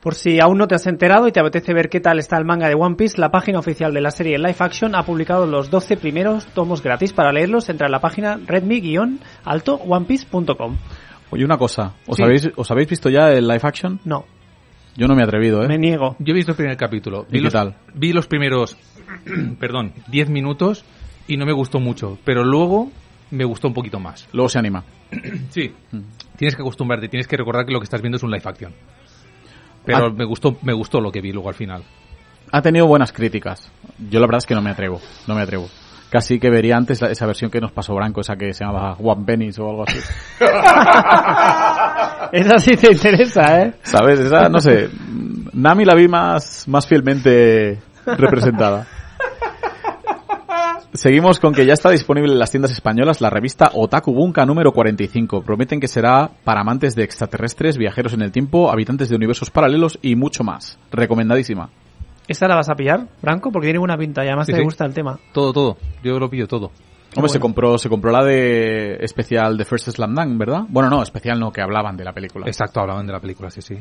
Por si aún no te has enterado y te apetece ver qué tal está el manga de One Piece, la página oficial de la serie Live Action ha publicado los 12 primeros tomos gratis. Para leerlos, entra en la página redmi-alto-onepiece.com. Oye, una cosa. ¿Os, Sí. habéis, ¿Os habéis visto ya el live action? No. Yo no me he atrevido, ¿eh? Me niego. Yo he visto el primer capítulo. ¿Y Vi qué los, tal? Vi los primeros, [clears throat] perdón, 10 minutos y no me gustó mucho. Pero luego me gustó un poquito más. Luego se anima. [clears throat] Sí. Tienes que acostumbrarte, tienes que recordar que lo que estás viendo es un live action. Pero Ah. me gustó me gustó lo que vi luego al final. Ha tenido buenas críticas. Yo la verdad es que no me atrevo. No me atrevo. Casi que vería antes la- esa versión que nos pasó Branco, esa que se llamaba One Pennies o algo así. [laughs] Esa sí te interesa, ¿eh? ¿Sabes? Esa, no sé. Nami la vi más, más fielmente representada. Seguimos con que ya está disponible en las tiendas españolas la revista Otaku Bunka número 45. Prometen que será para amantes de extraterrestres, viajeros en el tiempo, habitantes de universos paralelos y mucho más. Recomendadísima. ¿Esta la vas a pillar, Branco? Porque tiene buena pinta y además Sí, te sí. gusta el tema. Todo, todo. Yo lo pillo todo. Hombre, se compró, se compró la de especial de First Slam Dunk, ¿verdad? Bueno, no, especial no, que hablaban de la película. Exacto, hablaban de la película, sí, sí.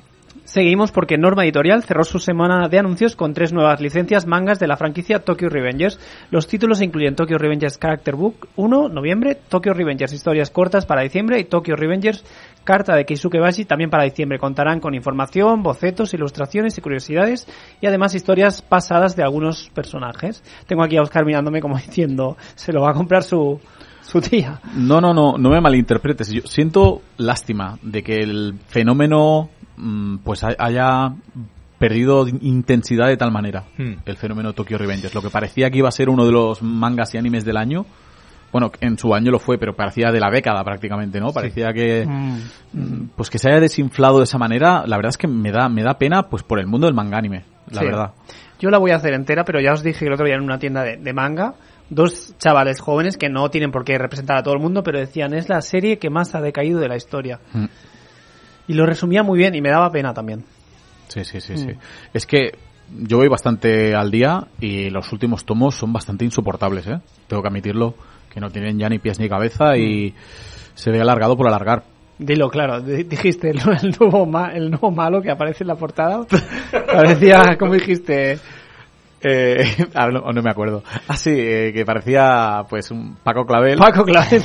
Seguimos porque Norma Editorial cerró su semana de anuncios con tres nuevas licencias mangas de la franquicia Tokyo Revengers. Los títulos incluyen Tokyo Revengers Character Book 1, noviembre, Tokyo Revengers Historias Cortas para diciembre y Tokyo Revengers Carta de Keisuke Bashi también para diciembre. Contarán con información, bocetos, ilustraciones y curiosidades y además historias pasadas de algunos personajes. Tengo aquí a Oscar mirándome como [laughs] diciendo, se lo va a comprar su, su tía. No, no, no, no me malinterpretes. Yo siento lástima de que el fenómeno pues ha- haya perdido intensidad de tal manera. Hmm. El fenómeno Tokyo Revengers. Lo que parecía que iba a ser uno de los mangas y animes del año. Bueno, en su año lo fue, pero parecía de la década prácticamente, ¿no? Parecía que mm, pues que se haya desinflado de esa manera, la verdad es que me da me da pena pues por el mundo del manga anime, la Sí. verdad. Yo la voy a hacer entera, pero ya os dije el otro día en una tienda de, de manga, dos chavales jóvenes que no tienen por qué representar a todo el mundo, pero decían, es la serie que más ha decaído de la historia. Mm. Y lo resumía muy bien y me daba pena también. Sí, sí, sí, Mm. sí. Es que yo voy bastante al día y los últimos tomos son bastante insoportables, ¿eh? Tengo que admitirlo, que no tienen ya ni pies ni cabeza y se ve alargado por alargar. Dilo, claro, di- dijiste el, [laughs] el nuevo ma- el nuevo malo que aparece en la portada. [laughs] Parecía, como dijiste, Eh, [laughs] ahora no, no me acuerdo. Ah, sí, eh, que parecía pues un Paco Clavel. Paco Clavel.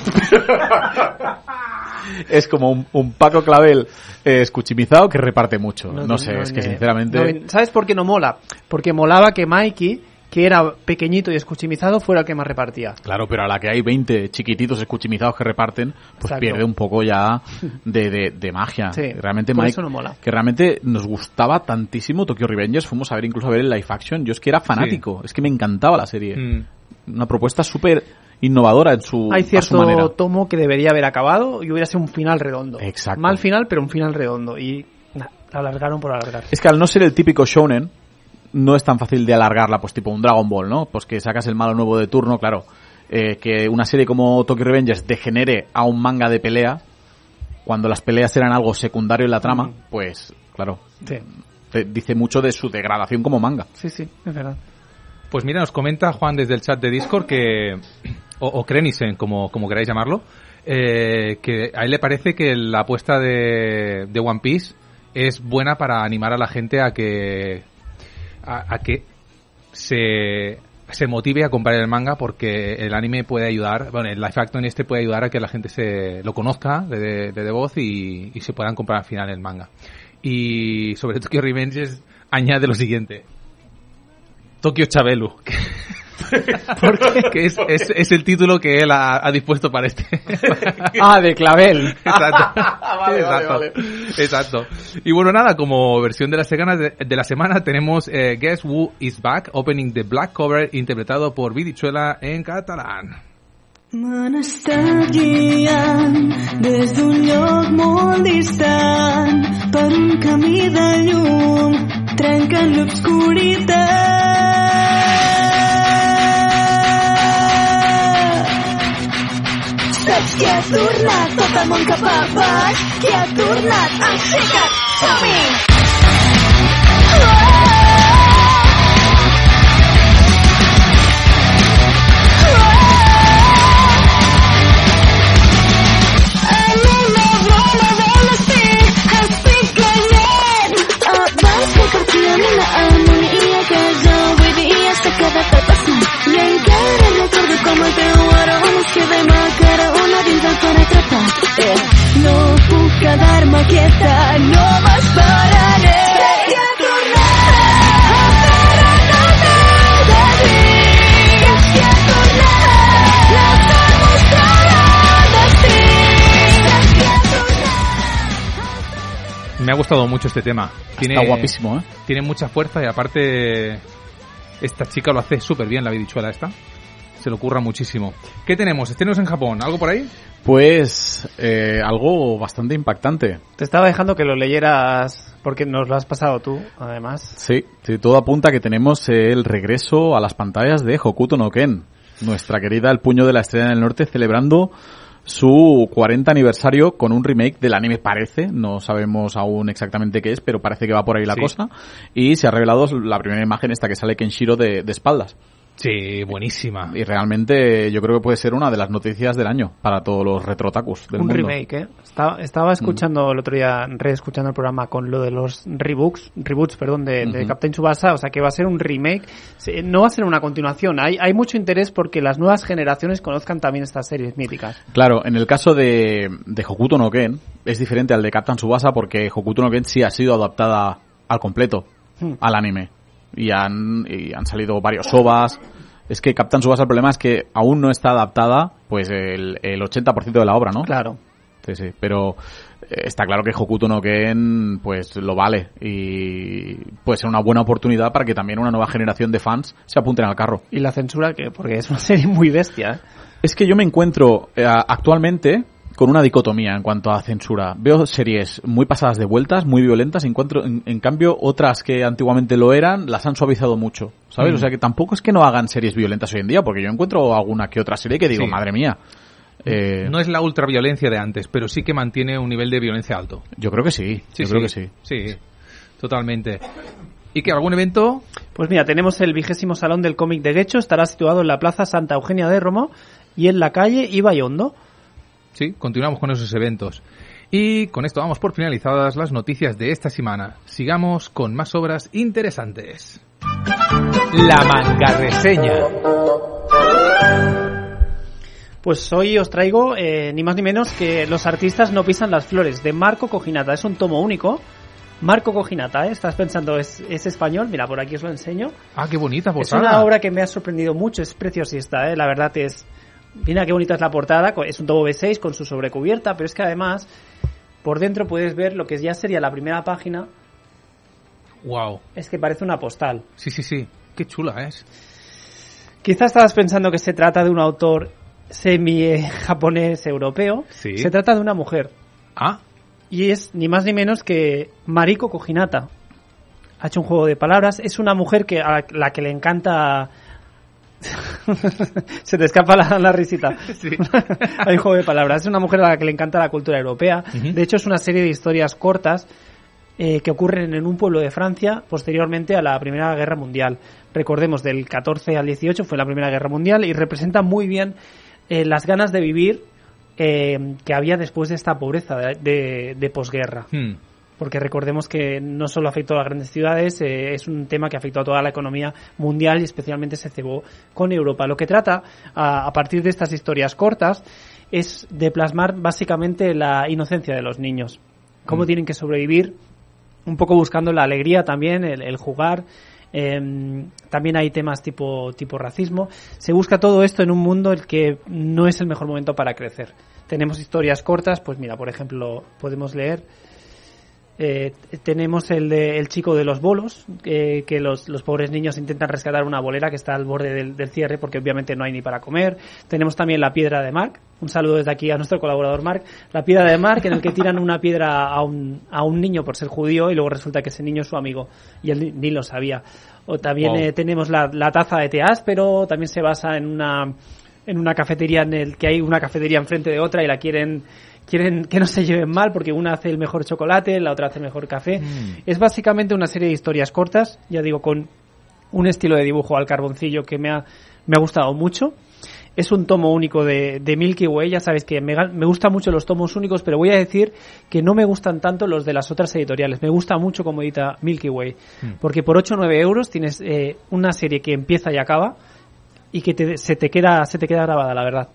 [laughs] es como un, un Paco Clavel eh, escuchimizado que reparte mucho. No, sé, no, es que sinceramente... no, ¿Sabes por qué no mola? Porque molaba que Mikey que era pequeñito y escuchimizado fuera el que más repartía. Claro, pero a la que hay 20 chiquititos escuchimizados que reparten, pues Exacto. pierde un poco ya [laughs] de, de, de magia. Sí, realmente, por Mike, eso no mola. que realmente nos gustaba tantísimo Tokyo Revengers, fuimos a ver incluso a ver el live action. Yo es que era fanático, es que me encantaba la serie. Mm. Una propuesta súper innovadora en su, Hay a su cierto manera. tomo que debería haber acabado y hubiera sido un final redondo. Exacto. Mal final, pero un final redondo. Y nah, la alargaron por alargar. Es que al no ser el típico shonen, no es tan fácil de alargarla, pues tipo un Dragon Ball, ¿no? Pues que sacas el malo nuevo de turno, claro. Eh, que una serie como Tokyo Revengers degenere a un manga de pelea, cuando las peleas eran algo secundario en la trama, pues claro, Sí, te dice mucho de su degradación como manga. sí, sí, es verdad. Pues mira, nos comenta Juan desde el chat de Discord que, o, o como, como queráis llamarlo, eh, que a él le parece que la apuesta de, de One Piece es buena para animar a la gente a que, a, que se, se motive a comprar el manga porque el anime puede ayudar, bueno, el live action este puede ayudar a que la gente se lo conozca de, de, de voz y, se puedan comprar al final el manga. Y sobre Tokyo Revengers añade lo siguiente. Tokyo Chabelu. [laughs] que es, es, es el título que él ha, ha dispuesto para este. [laughs] Ah, de Clavel. Exacto. [laughs] Vale, vale, exacto. vale. Exacto. Y bueno, nada, como versión de la semana, de, de la semana tenemos eh, Guess Who Is Back, opening the Black Cover, interpretado por Vidichuela en catalán. Me n'està guiant des d'un lloc molt distant per un camí de llum trencant l'obscuritat. Saps qui ha tornat? Tot el món cap a baix. Qui ha tornat? Aixeca't! Som-hi! I encara recordo com el teu aroma es queda i ma cara una dins el cor atrapat. Eh, no puc quedar-me quieta, no m'esperaré. Me ha gustado mucho este tema. Tiene, Está guapísimo, ¿eh? Tiene mucha fuerza y aparte esta chica lo hace súper bien, la Vidichuela esta. Se le ocurra muchísimo. ¿Qué tenemos? ¿Estrenos en Japón? ¿Algo por ahí? Pues eh, algo bastante impactante. Te estaba dejando que lo leyeras porque nos lo has pasado tú, además. Sí, sí, todo apunta a que tenemos el regreso a las pantallas de Hokuto no Ken, nuestra querida El Puño de la Estrella del Norte, celebrando su 40 aniversario con un remake del anime, parece, no sabemos aún exactamente qué es, pero parece que va por ahí la Sí. cosa, y se ha revelado la primera imagen esta que sale Kenshiro de, de espaldas. Sí, buenísima. Y realmente yo creo que puede ser una de las noticias del año para todos los retrotakus del un mundo. remake, ¿eh? Estaba, estaba escuchando el otro día, reescuchando el programa con lo de los rebooks, reboots, perdón, de. Captain Tsubasa, o sea que va a ser un remake, no va a ser una continuación. Hay, hay mucho interés porque las nuevas generaciones conozcan también estas series míticas. Claro, en el caso de, de Hokuto no Ken es diferente al de Captain Tsubasa porque Hokuto no Ken sí ha sido adaptada al completo Hmm. al anime y han, y han salido varios ovas. Es que Captain Tsubasa el problema es que aún no está adaptada pues el, el 80% de la obra, ¿no? Claro. Sí, sí, pero eh, está claro que Hokuto no Ken pues lo vale y puede ser una buena oportunidad para que también una nueva generación de fans se apunten al carro. Y la censura, que porque es una serie muy bestia. ¿eh? Es que yo me encuentro eh, actualmente con una dicotomía en cuanto a censura. Veo series muy pasadas de vueltas, muy violentas, encuentro, en, en cambio otras que antiguamente lo eran las han suavizado mucho, ¿sabes? Mm. O sea que tampoco es que no hagan series violentas hoy en día, porque yo encuentro alguna que otra serie que digo, Sí. madre mía. Eh, No es la ultraviolencia de antes, pero sí que mantiene un nivel de violencia alto. Yo creo que sí, yo creo que sí. Sí, totalmente. ¿Y que algún evento? Pues mira, tenemos el vigésimo salón del cómic de Guecho, estará situado en la Plaza Santa Eugenia de Romo y en la calle Ibayondo. Sí, continuamos con esos eventos. Y con esto vamos por finalizadas las noticias de esta semana. Sigamos con más obras interesantes. La manga reseña. Pues hoy os traigo eh, ni más ni menos que Los artistas no pisan las flores de Marco Cojinata. Es un tomo único Marco Cojinata, ¿eh? Estás pensando, ¿es, es español? Mira, por aquí os lo enseño. Ah, qué bonita Es portada. una obra que me ha sorprendido mucho, es preciosista, ¿eh? la verdad es... Mira qué bonita es la portada, es un tomo B6 con su sobrecubierta, pero es que además por dentro puedes ver lo que ya sería la primera página, Wow. es que parece una postal. Sí, sí, sí. Qué chula es. Quizás estabas pensando que se trata de un autor semi-japonés europeo. Sí. Se trata de una mujer. Ah. Y es ni más ni menos que Mariko Kojinata. Ha hecho un juego de palabras. Es una mujer que a la que le encanta... [laughs] Se te escapa la, la risita. Hay un juego de palabras. Es una mujer a la que le encanta la cultura europea. De hecho, es una serie de historias cortas eh, que ocurren en un pueblo de Francia posteriormente a la Primera Guerra Mundial. Recordemos, del 14 al 18 fue la Primera Guerra Mundial y representa muy bien eh, las ganas de vivir eh, que había después de esta pobreza de, de- de posguerra. Hmm. Porque recordemos que no solo afectó a las grandes ciudades, eh, es un tema que afectó a toda la economía mundial y especialmente se cebó con Europa. Lo que trata, a, a partir de estas historias cortas, es de plasmar básicamente la inocencia de los niños. Cómo Mm. tienen que sobrevivir, un poco buscando la alegría también, el, el jugar. em, también hay temas tipo, tipo racismo. Se busca todo esto en un mundo en el que no es el mejor momento para crecer. Tenemos historias cortas, pues mira, por ejemplo, podemos leer eh, tenemos el de el chico de los bolos, eh, que los, los pobres niños intentan rescatar una bolera que está al borde del, del cierre porque obviamente no hay ni para comer. Tenemos también la piedra de Mark, un saludo desde aquí a nuestro colaborador Mark, la piedra de Mark en el que tiran una piedra a un, a un niño por ser judío y luego resulta que ese niño es su amigo y él ni, ni lo sabía. O también Wow. eh, tenemos la, la taza de té áspero, también se basa en una en una cafetería en el que hay una cafetería enfrente de otra y la quieren quieren que no se lleven mal porque una hace el mejor chocolate, la otra hace el mejor café. Es básicamente una serie de historias cortas, ya digo, con un estilo de dibujo al carboncillo que me ha, me ha gustado mucho. Es un tomo único de, de Milky Way, ya sabes que me, me gustan mucho los tomos únicos, pero voy a decir que no me gustan tanto los de las otras editoriales. Me gusta mucho como edita Milky Way, Hmm. porque por 8 o 9 euros tienes eh, una serie que empieza y acaba y que te- se, te queda, se te queda grabada, la verdad.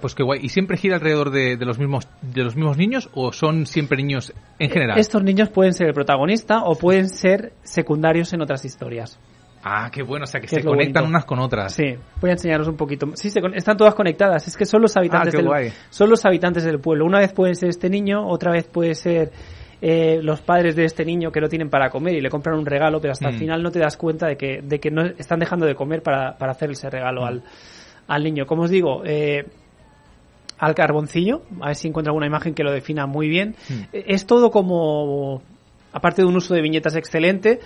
Pues qué guay. ¿Y siempre gira alrededor de, de los mismos de los mismos niños o son siempre niños en general? Estos niños pueden ser el protagonista o pueden ser secundarios en otras historias. Ah, qué bueno, o sea que Que se conectan bonito. unas con otras. Sí, voy a enseñaros un poquito. Sí, se están todas conectadas. Es que son los habitantes Ah, del guay. son los habitantes del pueblo. Una vez puede ser este niño, otra vez puede ser eh, los padres de este niño que no tienen para comer y le compran un regalo, pero hasta el Mm. final no te das cuenta de que de que no están dejando de comer para, para hacer ese regalo Mm. al, al niño. Como os digo, eh, al carboncillo, a ver si encuentro alguna imagen que lo defina muy bien. Mm. Eh, Es todo como, aparte de un uso de viñetas excelente,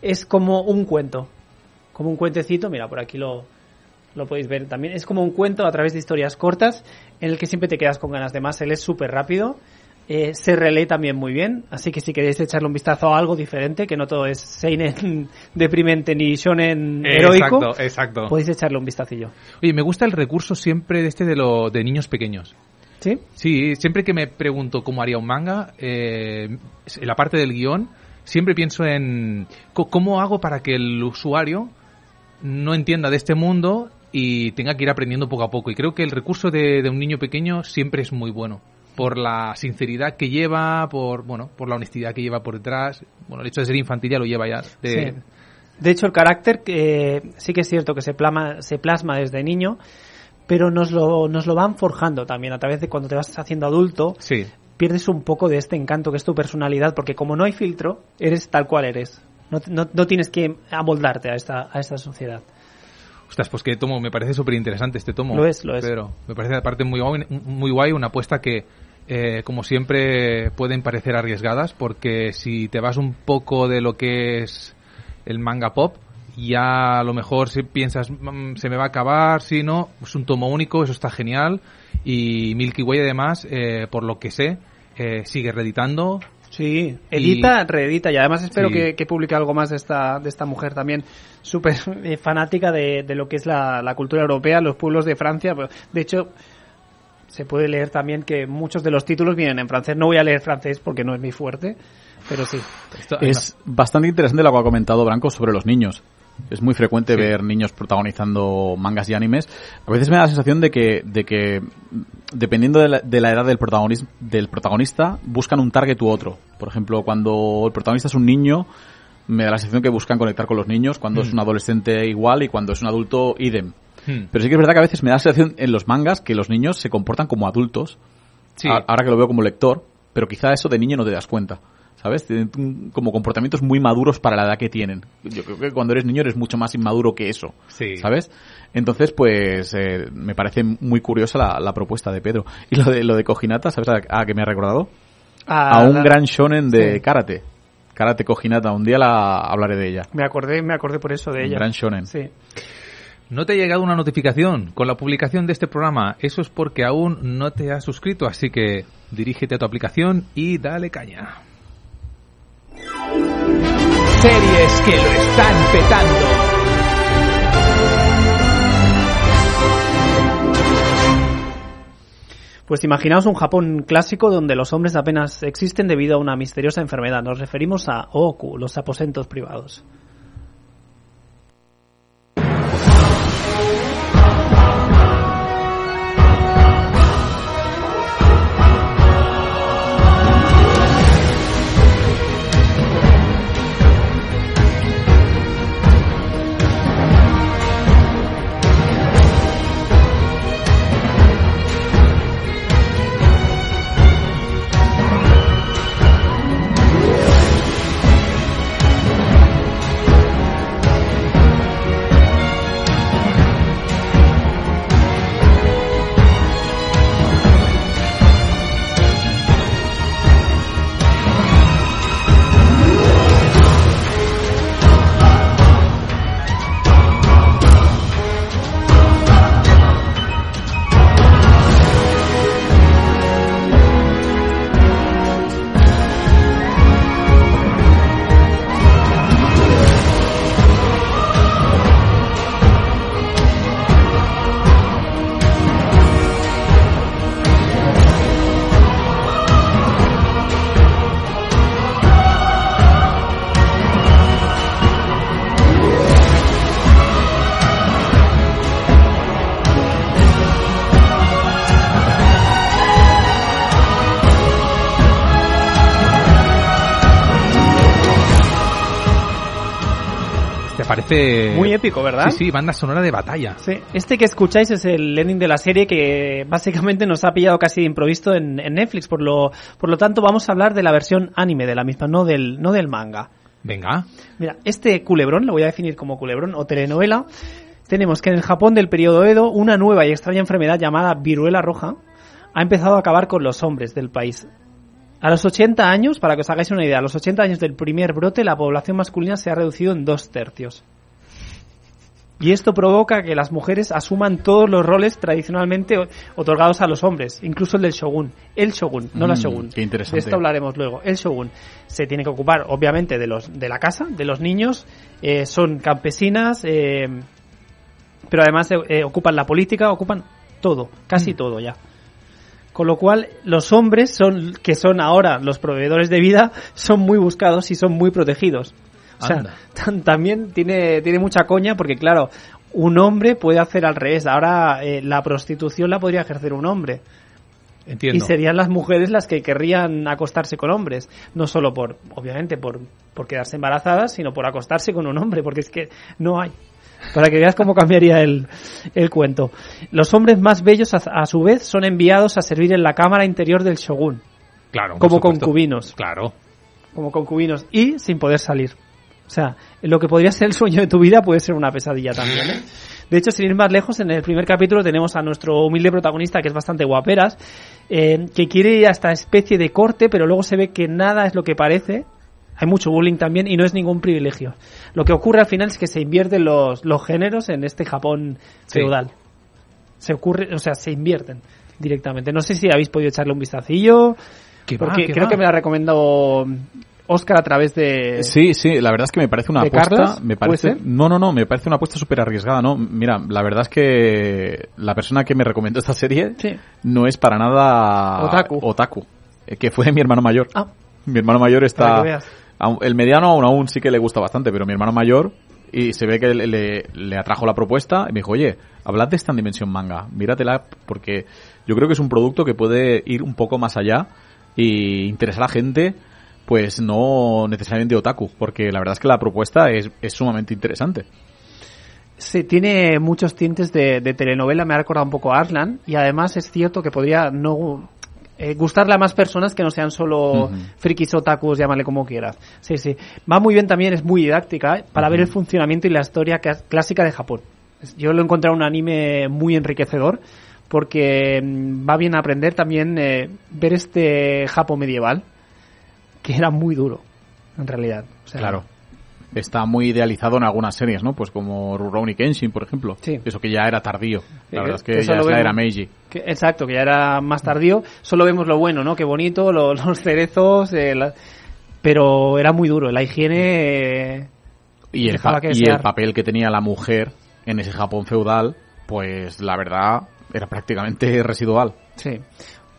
es como un cuento. Como un cuentecito, mira, por aquí lo, lo podéis ver también. Es como un cuento a través de historias cortas en el que siempre te quedas con ganas de más. Él es súper rápido, eh, se relee también muy bien, así que si queréis echarle un vistazo a algo diferente, que no todo es seinen [laughs] deprimente ni shonen heroico, Exacto, exacto. podéis echarle un vistacillo. Oye, me gusta el recurso siempre de este de, lo, de niños pequeños. ¿Sí? Sí, siempre que me pregunto cómo haría un manga, eh, en la parte del guion, siempre pienso en cómo hago para que el usuario no entienda de este mundo y tenga que ir aprendiendo poco a poco. Y creo que el recurso de, de un niño pequeño siempre es muy bueno. Por la sinceridad que lleva, por bueno, por la honestidad que lleva por detrás. Bueno, el hecho de ser infantil ya lo lleva ya. De, Sí. De hecho, el carácter eh, sí que es cierto que se, plama, se plasma desde niño, pero nos lo, nos lo van forjando también a través de cuando te vas haciendo adulto. Sí. Pierdes un poco de este encanto que es tu personalidad, porque como no hay filtro, eres tal cual eres. No, no, no tienes que amoldarte a esta, a esta sociedad. Ostras, pues que tomo, me parece súper interesante este tomo. Lo es, lo es. Pedro. me parece aparte muy guay, muy guay una apuesta que, eh, como siempre, pueden parecer arriesgadas, porque si te vas un poco de lo que es el manga pop, ya a lo mejor si piensas, "Mm, se me va a acabar, si no, es un tomo único, eso está genial. Y Milky Way, además, eh, por lo que sé, eh, sigue reeditando. Sí, edita, Y- reedita y además espero Sí. que, que publique algo más de esta, de esta mujer también súper [laughs] eh, fanática de, de lo que es la, la cultura europea, los pueblos de Francia. De hecho, se puede leer también que muchos de los títulos vienen en francés. No voy a leer francés porque no es mi fuerte, pero sí. Es bastante interesante lo que ha comentado Branco sobre los niños. Es muy frecuente ver niños protagonizando mangas y animes. A veces me da la sensación de que, de que dependiendo de la, de la edad del, protagonis- del protagonista, buscan un target u otro. Por ejemplo, cuando el protagonista es un niño, me da la sensación que buscan conectar con los niños. Cuando Mm. es un adolescente, igual. Y cuando es un adulto, idem. Hmm. Pero sí que es verdad que a veces me da la sensación en los mangas que los niños se comportan como adultos. Sí. A- Ahora que lo veo como lector, pero quizá eso de niño no te das cuenta. ¿Sabes? Tienen un- como comportamientos muy maduros para la edad que tienen. Yo creo que cuando eres niño eres mucho más inmaduro que eso. Sí. ¿Sabes? Entonces, pues, eh, me parece muy curiosa la, la propuesta de Pedro. Y lo de, lo de Kojinata, ¿sabes a, a qué me ha recordado? Ah, a un la- gran shonen de Sí. karate. Karate Kojinata. Un día la hablaré de ella. Me acordé, me acordé por eso de Un ella. gran shonen. Sí. ¿No te ha llegado una notificación con la publicación de este programa? Eso es porque aún no te has suscrito, así que dirígete a tu aplicación y dale caña. Series que lo están petando. Pues imaginaos un Japón clásico donde los hombres apenas existen debido a una misteriosa enfermedad. Nos referimos a Oku, los aposentos privados. Muy épico, ¿verdad? Sí, sí, banda sonora de batalla. Sí, este que escucháis es el ending de la serie que básicamente nos ha pillado casi de improviso en, en Netflix, por lo, por lo tanto vamos a hablar de la versión anime de la misma, no del, no del manga. Venga. Mira, este culebrón, lo voy a definir como culebrón o telenovela, tenemos que en el Japón del periodo Edo, una nueva y extraña enfermedad llamada viruela roja ha empezado a acabar con los hombres del país. A los 80 años, para que os hagáis una idea, a los 80 años del primer brote, la población masculina se ha reducido en dos tercios. Y esto provoca que las mujeres asuman todos los roles tradicionalmente otorgados a los hombres, incluso el del shogun. El shogun, no la Mm, shogun. qué interesante. De esto hablaremos luego. El shogun se tiene que ocupar, obviamente, de los de la casa, de los niños. eh, son campesinas, eh, pero además eh, eh, ocupan la política, ocupan todo, casi todo ya. Con lo cual, los hombres son, que son ahora los proveedores de vida, son muy buscados y son muy protegidos. O sea, [laughs] también tiene, tiene mucha coña porque, claro, un hombre puede hacer al revés. Ahora, eh, la prostitución la podría ejercer un hombre. Entiendo. Y serían las mujeres las que querrían acostarse con hombres. No solo por, obviamente, por, por quedarse embarazadas, sino por acostarse con un hombre, porque es que no hay. Para que veas cómo cambiaría el, el cuento. Los hombres más bellos, a, a su vez, son enviados a servir en la cámara interior del shogun. Claro. Como concubinos. Claro. Como concubinos. Y sin poder salir. O sea, lo que podría ser el sueño de tu vida puede ser una pesadilla también, ¿eh? [laughs] De hecho, sin ir más lejos, en el primer capítulo tenemos a nuestro humilde protagonista, que es bastante guaperas, eh, que quiere ir a esta especie de corte, pero luego se ve que nada es lo que parece. Hay mucho bullying también y no es ningún privilegio. Lo que ocurre al final es que se invierten los, los géneros en este Japón Sí. feudal. Se ocurre, o sea, se invierten directamente. No sé si habéis podido echarle un vistacillo, Que va, porque que creo va. que me la recomendó Oscar a través de... Sí, sí, la verdad es que me parece una ¿De apuesta. Me ¿Puede parece, no, no, no, me parece una apuesta súper arriesgada, ¿no? Mira, la verdad es que la persona que me recomendó esta serie Sí. no es para nada Otaku. eh, que fue [laughs] mi hermano mayor. Ah. Mi hermano mayor está. El mediano aún, aún sí que le gusta bastante, pero mi hermano mayor y se ve que le, le- le atrajo la propuesta y me dijo, oye, hablad de esta dimensión manga, míratela porque yo creo que es un producto que puede ir un poco más allá y interesar a gente pues no necesariamente otaku, porque la verdad es que la propuesta es, es sumamente interesante. Sí, tiene muchos tintes de, de telenovela, me ha recordado un poco a Arslan, y además es cierto que podría no eh, gustarle a más personas que no sean solo frikis otakus, llámale como quieras. Sí, sí. Va muy bien también, es muy didáctica eh, para ver el funcionamiento y la historia clásica de Japón. Yo lo he encontrado un anime muy enriquecedor porque mm, va bien a aprender también eh, ver este Japón medieval, que era muy duro, en realidad. O sea, Claro. Está muy idealizado en algunas series, ¿no? Pues como Rurouni Kenshin, por ejemplo. Sí. Eso que ya era tardío. La verdad es que ya es la era Meiji. Que- exacto, que ya era más tardío. Solo vemos lo bueno, ¿no? Qué bonito, lo- [laughs] los cerezos, eh, la- pero era muy duro. La higiene eh, Y el, pa- y el papel que tenía la mujer en ese Japón feudal, pues la verdad era prácticamente [laughs] residual. Sí.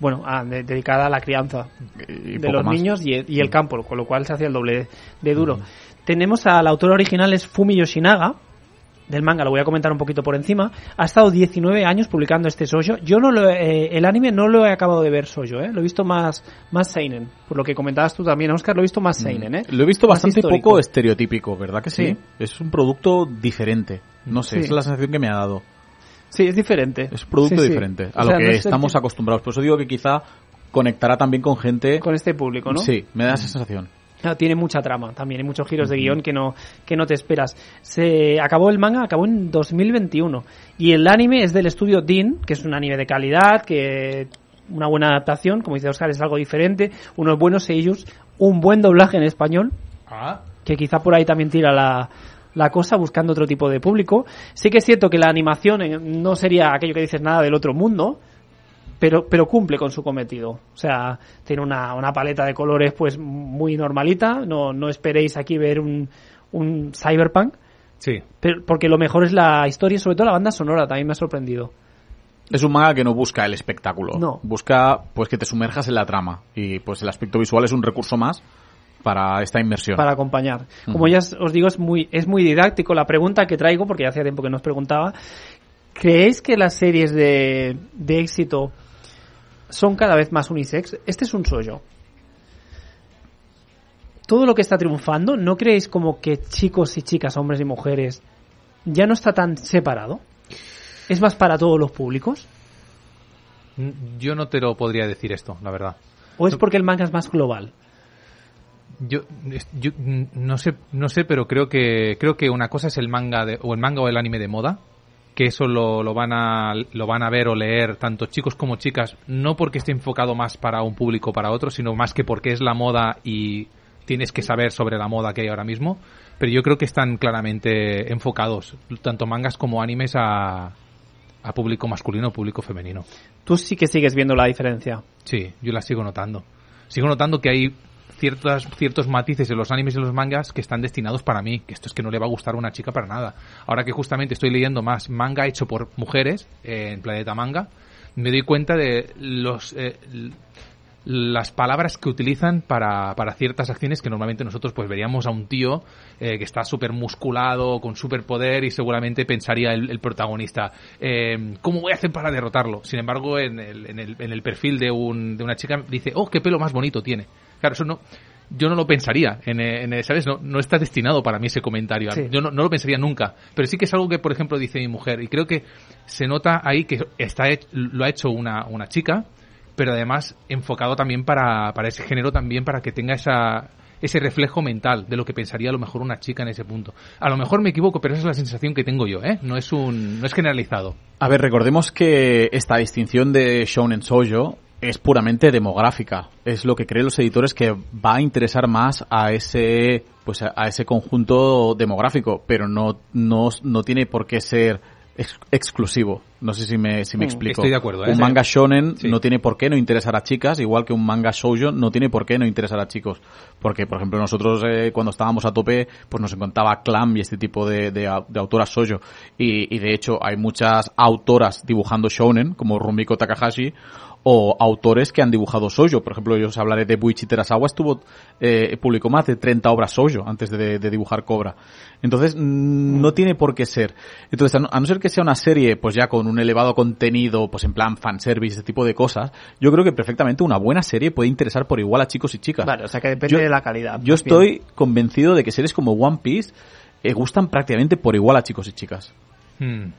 Bueno, de- dedicada a la crianza Y de los más. niños y, y el campo, con lo cual se hacía el doble de duro. Tenemos al autor original es Fumi Yoshinaga, del manga, lo voy a comentar un poquito por encima. Ha estado 19 años publicando este sojo. Yo no lo eh, el anime no lo he acabado de ver sojo, ¿eh? Lo he visto más más seinen, por lo que comentabas tú también, Oscar, lo he visto más seinen, ¿eh? Mm. Lo he visto Más bastante histórico. poco estereotípico, ¿verdad que sí? Sí. Es un producto diferente. No sé, Sí. esa es la sensación que me ha dado. Sí, es diferente. Es producto Sí, sí. diferente a O lo sea, que no es estamos acostumbrados. Por eso digo que quizá conectará también con gente... Con este público, ¿no? Sí, me da esa sensación. Ah, Tiene mucha trama también, hay muchos giros de guion que no, que no te esperas. Se acabó el manga, acabó en 2021. Y el anime es del estudio Dean, que es un anime de calidad, que una buena adaptación, como dice Oscar, es algo diferente, unos buenos sellos, un buen doblaje en español, que quizá por ahí también tira la, la cosa buscando otro tipo de público. Sí que es cierto que la animación eh, no sería aquello que dices nada del otro mundo, pero, pero cumple con su cometido. O sea, tiene una, una paleta de colores pues muy normalita, no, no esperéis aquí ver un, un cyberpunk, Sí. pero, porque lo mejor es la historia y sobre todo la banda sonora, también me ha sorprendido. Es un manga que no busca el espectáculo. No. Busca pues que te sumerjas en la trama. Y pues el aspecto visual es un recurso más para esta inmersión. para acompañar. Como ya os digo, es muy, es muy didáctico. La pregunta que traigo, porque hacía tiempo que nos preguntaba, ¿creéis que las series de, de éxito son cada vez más unisex? Este es un sollo. Todo lo que está triunfando, ¿no creéis como que chicos y chicas, hombres y mujeres, ya no está tan separado? ¿Es más para todos los públicos? Yo no te lo podría decir esto, la verdad. ¿O es porque el manga es más global? Yo, yo mm, no sé, no sé, pero creo que creo que una cosa es el manga de, o el manga o el anime de moda, que eso lo, lo van a lo van a ver o leer tanto chicos como chicas, no porque esté enfocado más para un público o para otro, sino más que porque es la moda y tienes que saber sobre la moda que hay ahora mismo. Pero yo creo que están claramente enfocados tanto mangas como animes a a público masculino o público femenino. Tú sí que sigues viendo la diferencia. Sí, yo la sigo notando. Sigo notando que hay ciertos matices en los animes y los mangas que están destinados para mí, que esto es que no le va a gustar a una chica para nada. Ahora que justamente estoy leyendo más manga hecho por mujeres eh, en Planeta Manga, me doy cuenta de los eh, las palabras que utilizan para, para ciertas acciones que normalmente nosotros pues veríamos a un tío eh, que está súper musculado, con superpoder y seguramente pensaría el, el protagonista, eh, ¿cómo voy a hacer para derrotarlo? Sin embargo, en el, en el, en el perfil de, un, de una chica dice, oh, qué pelo más bonito tiene. Claro, eso no, yo no lo pensaría, en, en, ¿sabes? No, no está destinado para mí ese comentario. Sí. Yo no, no lo pensaría nunca. Pero sí que es algo que, por ejemplo, dice mi mujer. Y creo que se nota ahí que está lo ha hecho una, una chica, pero además enfocado también para, para ese género, también para que tenga esa, ese reflejo mental de lo que pensaría a lo mejor una chica en ese punto. A lo mejor me equivoco, pero esa es la sensación que tengo yo, ¿eh? No es un, no es generalizado. A ver, recordemos que esta distinción de Shounen Shoujo es puramente demográfica. Es lo que creen los editores que va a interesar más a ese, pues a, ese conjunto demográfico, pero no, no, no tiene por qué ser ex- exclusivo. No sé si me, si me Mm. explico. Estoy de acuerdo, ¿eh? Un manga shonen Sí. no tiene por qué no interesar a chicas, igual que un manga shoujo no tiene por qué no interesar a chicos. Porque, por ejemplo, nosotros eh, cuando estábamos a tope, pues nos encantaba Clam y este tipo de, de, de autoras shoujo. Y, y de hecho hay muchas autoras dibujando shonen, como Rumiko Takahashi, o autores que han dibujado shoujo. Por ejemplo, yo os hablaré de Buichi Terasawa, estuvo, eh, publicó más de 30 obras shoujo antes de, de dibujar Cobra. Entonces, mm, no tiene por qué ser. Entonces, a no, a no ser que sea una serie, pues ya con un elevado contenido, pues en plan fanservice, ese tipo de cosas, yo creo que perfectamente una buena serie puede interesar por igual a chicos y chicas. Vale, o sea que depende Yo- de la calidad. Yo bien. estoy convencido de que series como One Piece eh, gustan prácticamente por igual a chicos y chicas. Hmm.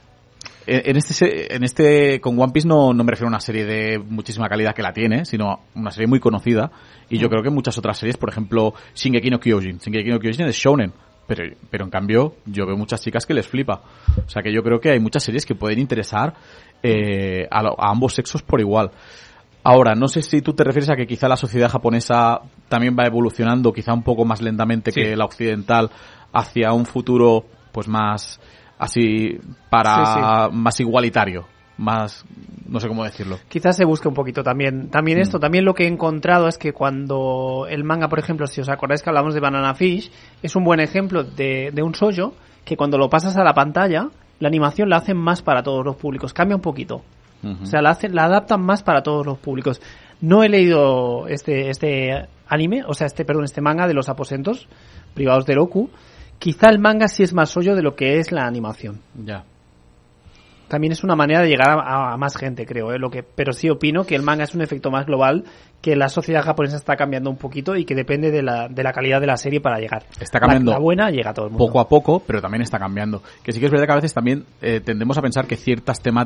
En este, en este, con One Piece no, no me refiero a una serie de muchísima calidad que la tiene, sino a una serie muy conocida. Y yo creo que muchas otras series, por ejemplo, Shingeki no Kyojin. Shingeki no Kyojin es shonen. Pero, pero en cambio, yo veo muchas chicas que les flipa. O sea que yo creo que hay muchas series que pueden interesar eh, a, a ambos sexos por igual. Ahora, no sé si tú te refieres a que quizá la sociedad japonesa también va evolucionando, quizá un poco más lentamente Sí. que la occidental, hacia un futuro, pues más así, para Sí, más igualitario, más, no sé cómo decirlo. Quizás se busque un poquito también, también Mm. esto. También lo que he encontrado es que cuando el manga, por ejemplo, si os acordáis que hablamos de Banana Fish, es un buen ejemplo de, de un sollo que cuando lo pasas a la pantalla, la animación la hacen más para todos los públicos. Cambia un poquito. O sea, la, hacen, la adaptan más para todos los públicos. No he leído este, este anime, o sea, este, perdón, este manga de los aposentos privados de Roku. Quizá el manga sí es más sollo de lo que es la animación. Ya. También es una manera de llegar a, a más gente, creo, ¿eh? Lo que, pero sí opino que el manga es un efecto más global, que la sociedad japonesa está cambiando un poquito y que depende de la, de la calidad de la serie para llegar. Está cambiando La, la buena llega a todo el mundo. poco a poco, pero también está cambiando. Que sí que es verdad que a veces también eh, tendemos a pensar que ciertas temáticas